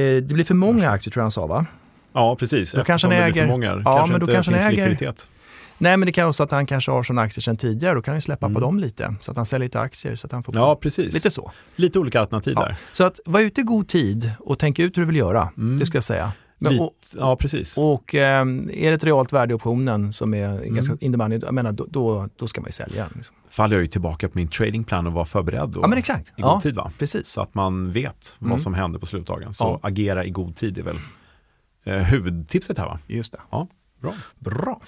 Speaker 2: det blir för många aktier tror jag han sa va?
Speaker 1: Ja, precis.
Speaker 2: Då kanske han
Speaker 1: det blir
Speaker 2: äger-
Speaker 1: för många.
Speaker 2: Ja,
Speaker 1: kanske
Speaker 2: men då kanske han äger-
Speaker 1: likviditet.
Speaker 2: Nej, men det kan vara så att han kanske har sådana aktier sedan tidigare. Då kan han ju släppa
Speaker 1: Mm.
Speaker 2: på dem lite. Så att han säljer lite aktier så att han får
Speaker 1: Ja, precis.
Speaker 2: lite så.
Speaker 1: Lite olika alternativ
Speaker 2: Ja.
Speaker 1: där.
Speaker 2: Så att vara ute i god tid och tänka ut hur du vill göra,
Speaker 1: Mm.
Speaker 2: det ska jag säga. Men, och,
Speaker 1: Ja, precis.
Speaker 2: och ehm, är det ett realt värde i optionen som är
Speaker 1: Mm.
Speaker 2: ganska in money, jag menar, då, då, då ska man ju sälja den. Liksom.
Speaker 1: faller jag ju tillbaka på min tradingplan och vara förberedd och,
Speaker 2: Ja men exakt.
Speaker 1: i god
Speaker 2: Ja,
Speaker 1: tid. Va?
Speaker 2: precis.
Speaker 1: Så att man vet
Speaker 2: Mm.
Speaker 1: vad som händer på slutdagen. Så
Speaker 2: Ja.
Speaker 1: agera i god tid är väl eh, huvudtipset här va?
Speaker 2: Just det.
Speaker 1: Ja, bra.
Speaker 2: Bra.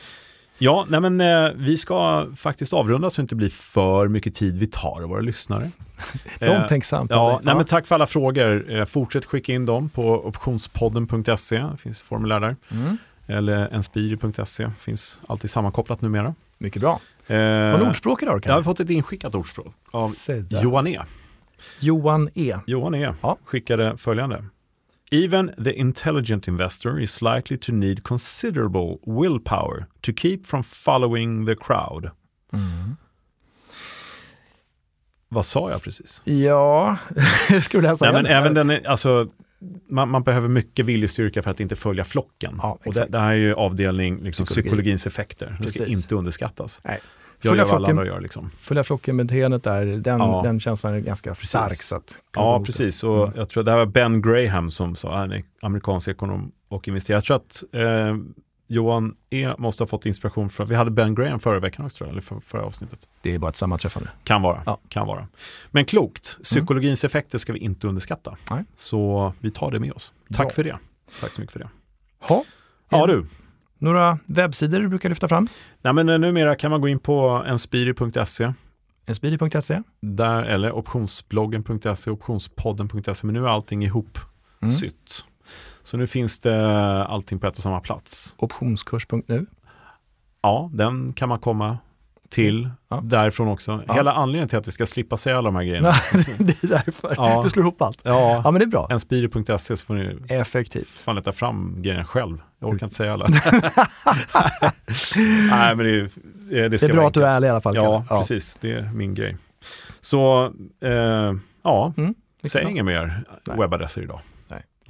Speaker 1: Ja, nej men eh, vi ska faktiskt avrunda så det inte blir för mycket tid vi tar av våra lyssnare. [laughs] Eh,
Speaker 2: Omtänksamt. av
Speaker 1: Ja, nej, men tack för alla frågor. Eh, fortsätt skicka in dem på optionspodden.se. Det finns formulär där.
Speaker 2: Mm.
Speaker 1: Eller enspiri.se. finns alltid sammankopplat numera.
Speaker 2: Mycket bra.
Speaker 1: Eh,
Speaker 2: du ordspråk idag
Speaker 1: Jag har fått ett inskickat ordspråk av. Johan E.
Speaker 2: Johan E.
Speaker 1: Johan E.
Speaker 2: Ja.
Speaker 1: skickade följande. Even the intelligent investor is likely to need considerable willpower to keep from following the crowd.
Speaker 2: Mm.
Speaker 1: Vad sa jag precis?
Speaker 2: Ja, [laughs] skulle jag säga.
Speaker 1: Nej, men även den, alltså, man, man behöver mycket viljestyrka för att inte följa flocken.
Speaker 2: Ja,
Speaker 1: och det, det här är ju avdelning liksom,
Speaker 2: Psykologi.
Speaker 1: psykologins effekter. Det ska inte underskattas.
Speaker 2: Nej.
Speaker 1: Jag
Speaker 2: Följa
Speaker 1: gör vad alla andra gör. Liksom.
Speaker 2: Följa flocken-beteendet där, den,
Speaker 1: Ja.
Speaker 2: den känslan är ganska
Speaker 1: Precis.
Speaker 2: stark. Så att,
Speaker 1: Ja, precis. Och
Speaker 2: Mm.
Speaker 1: jag tror det här var Ben Graham som sa, han är amerikansk ekonom och investerare. Jag tror att eh, Johan E måste ha fått inspiration från, vi hade Ben Graham förra veckan också, eller för, förra avsnittet.
Speaker 2: Det är bara ett sammanträffande.
Speaker 1: Kan vara,
Speaker 2: Ja.
Speaker 1: kan vara. Men klokt, psykologins effekter ska vi inte underskatta.
Speaker 2: Nej.
Speaker 1: Så vi tar det med oss. Tack
Speaker 2: Bra.
Speaker 1: för det. Tack så mycket för det.
Speaker 2: Ha.
Speaker 1: Ja du,
Speaker 2: Några webbsidor du brukar lyfta fram?
Speaker 1: Nej, men eh, numera kan man gå in på enspiri.se
Speaker 2: Inspiri.se.
Speaker 1: där, eller optionsbloggen.se, optionspodden.se, men nu är allting ihop
Speaker 2: Mm.
Speaker 1: sytt. Så nu finns det allting på ett och samma plats.
Speaker 2: Optionskurs.nu.
Speaker 1: Ja, den kan man komma till
Speaker 2: Ja.
Speaker 1: därifrån också.
Speaker 2: Ja.
Speaker 1: Hela anledningen till att vi ska slippa säga alla de här grejerna. [laughs]
Speaker 2: det är därför.
Speaker 1: Ja.
Speaker 2: Du slår ihop allt.
Speaker 1: ja,
Speaker 2: Ja, men det är bra.
Speaker 1: enspiri.se så får ni
Speaker 2: Effektivt.
Speaker 1: fan leta fram grejerna själv. Jag orkar inte säga alla. [laughs] [laughs] Nej, men det, är- det,
Speaker 2: Det är bra att du är ärlig i alla fall.
Speaker 1: Ja, precis. Det är min grej. Så, eh, ja,
Speaker 2: Mm,
Speaker 1: säg inga mer webbadresser idag.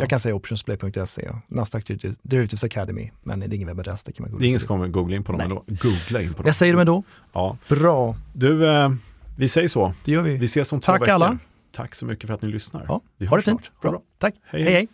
Speaker 2: Jag kan säga optionsplay.se och Nasdaq Derivatives- Academy, men det är ingen webbadress, det kan man
Speaker 1: Det
Speaker 2: googla.
Speaker 1: är ingen som kommer googla in på dem
Speaker 2: Nej.
Speaker 1: ändå. Googla in på dem.
Speaker 2: Jag säger det ändå.
Speaker 1: Ja.
Speaker 2: Bra,
Speaker 1: Du, eh, vi säger så.
Speaker 2: det gör vi.
Speaker 1: Vi ses om två
Speaker 2: Tack
Speaker 1: veckor.
Speaker 2: alla.
Speaker 1: Tack så mycket för att ni lyssnar.
Speaker 2: Ja,
Speaker 1: vi
Speaker 2: ha det fint. Bra.
Speaker 1: Det
Speaker 2: Tack. Hej.
Speaker 1: hej.
Speaker 2: hej.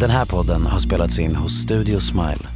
Speaker 4: Den här podden har spelats in hos Studio Smile.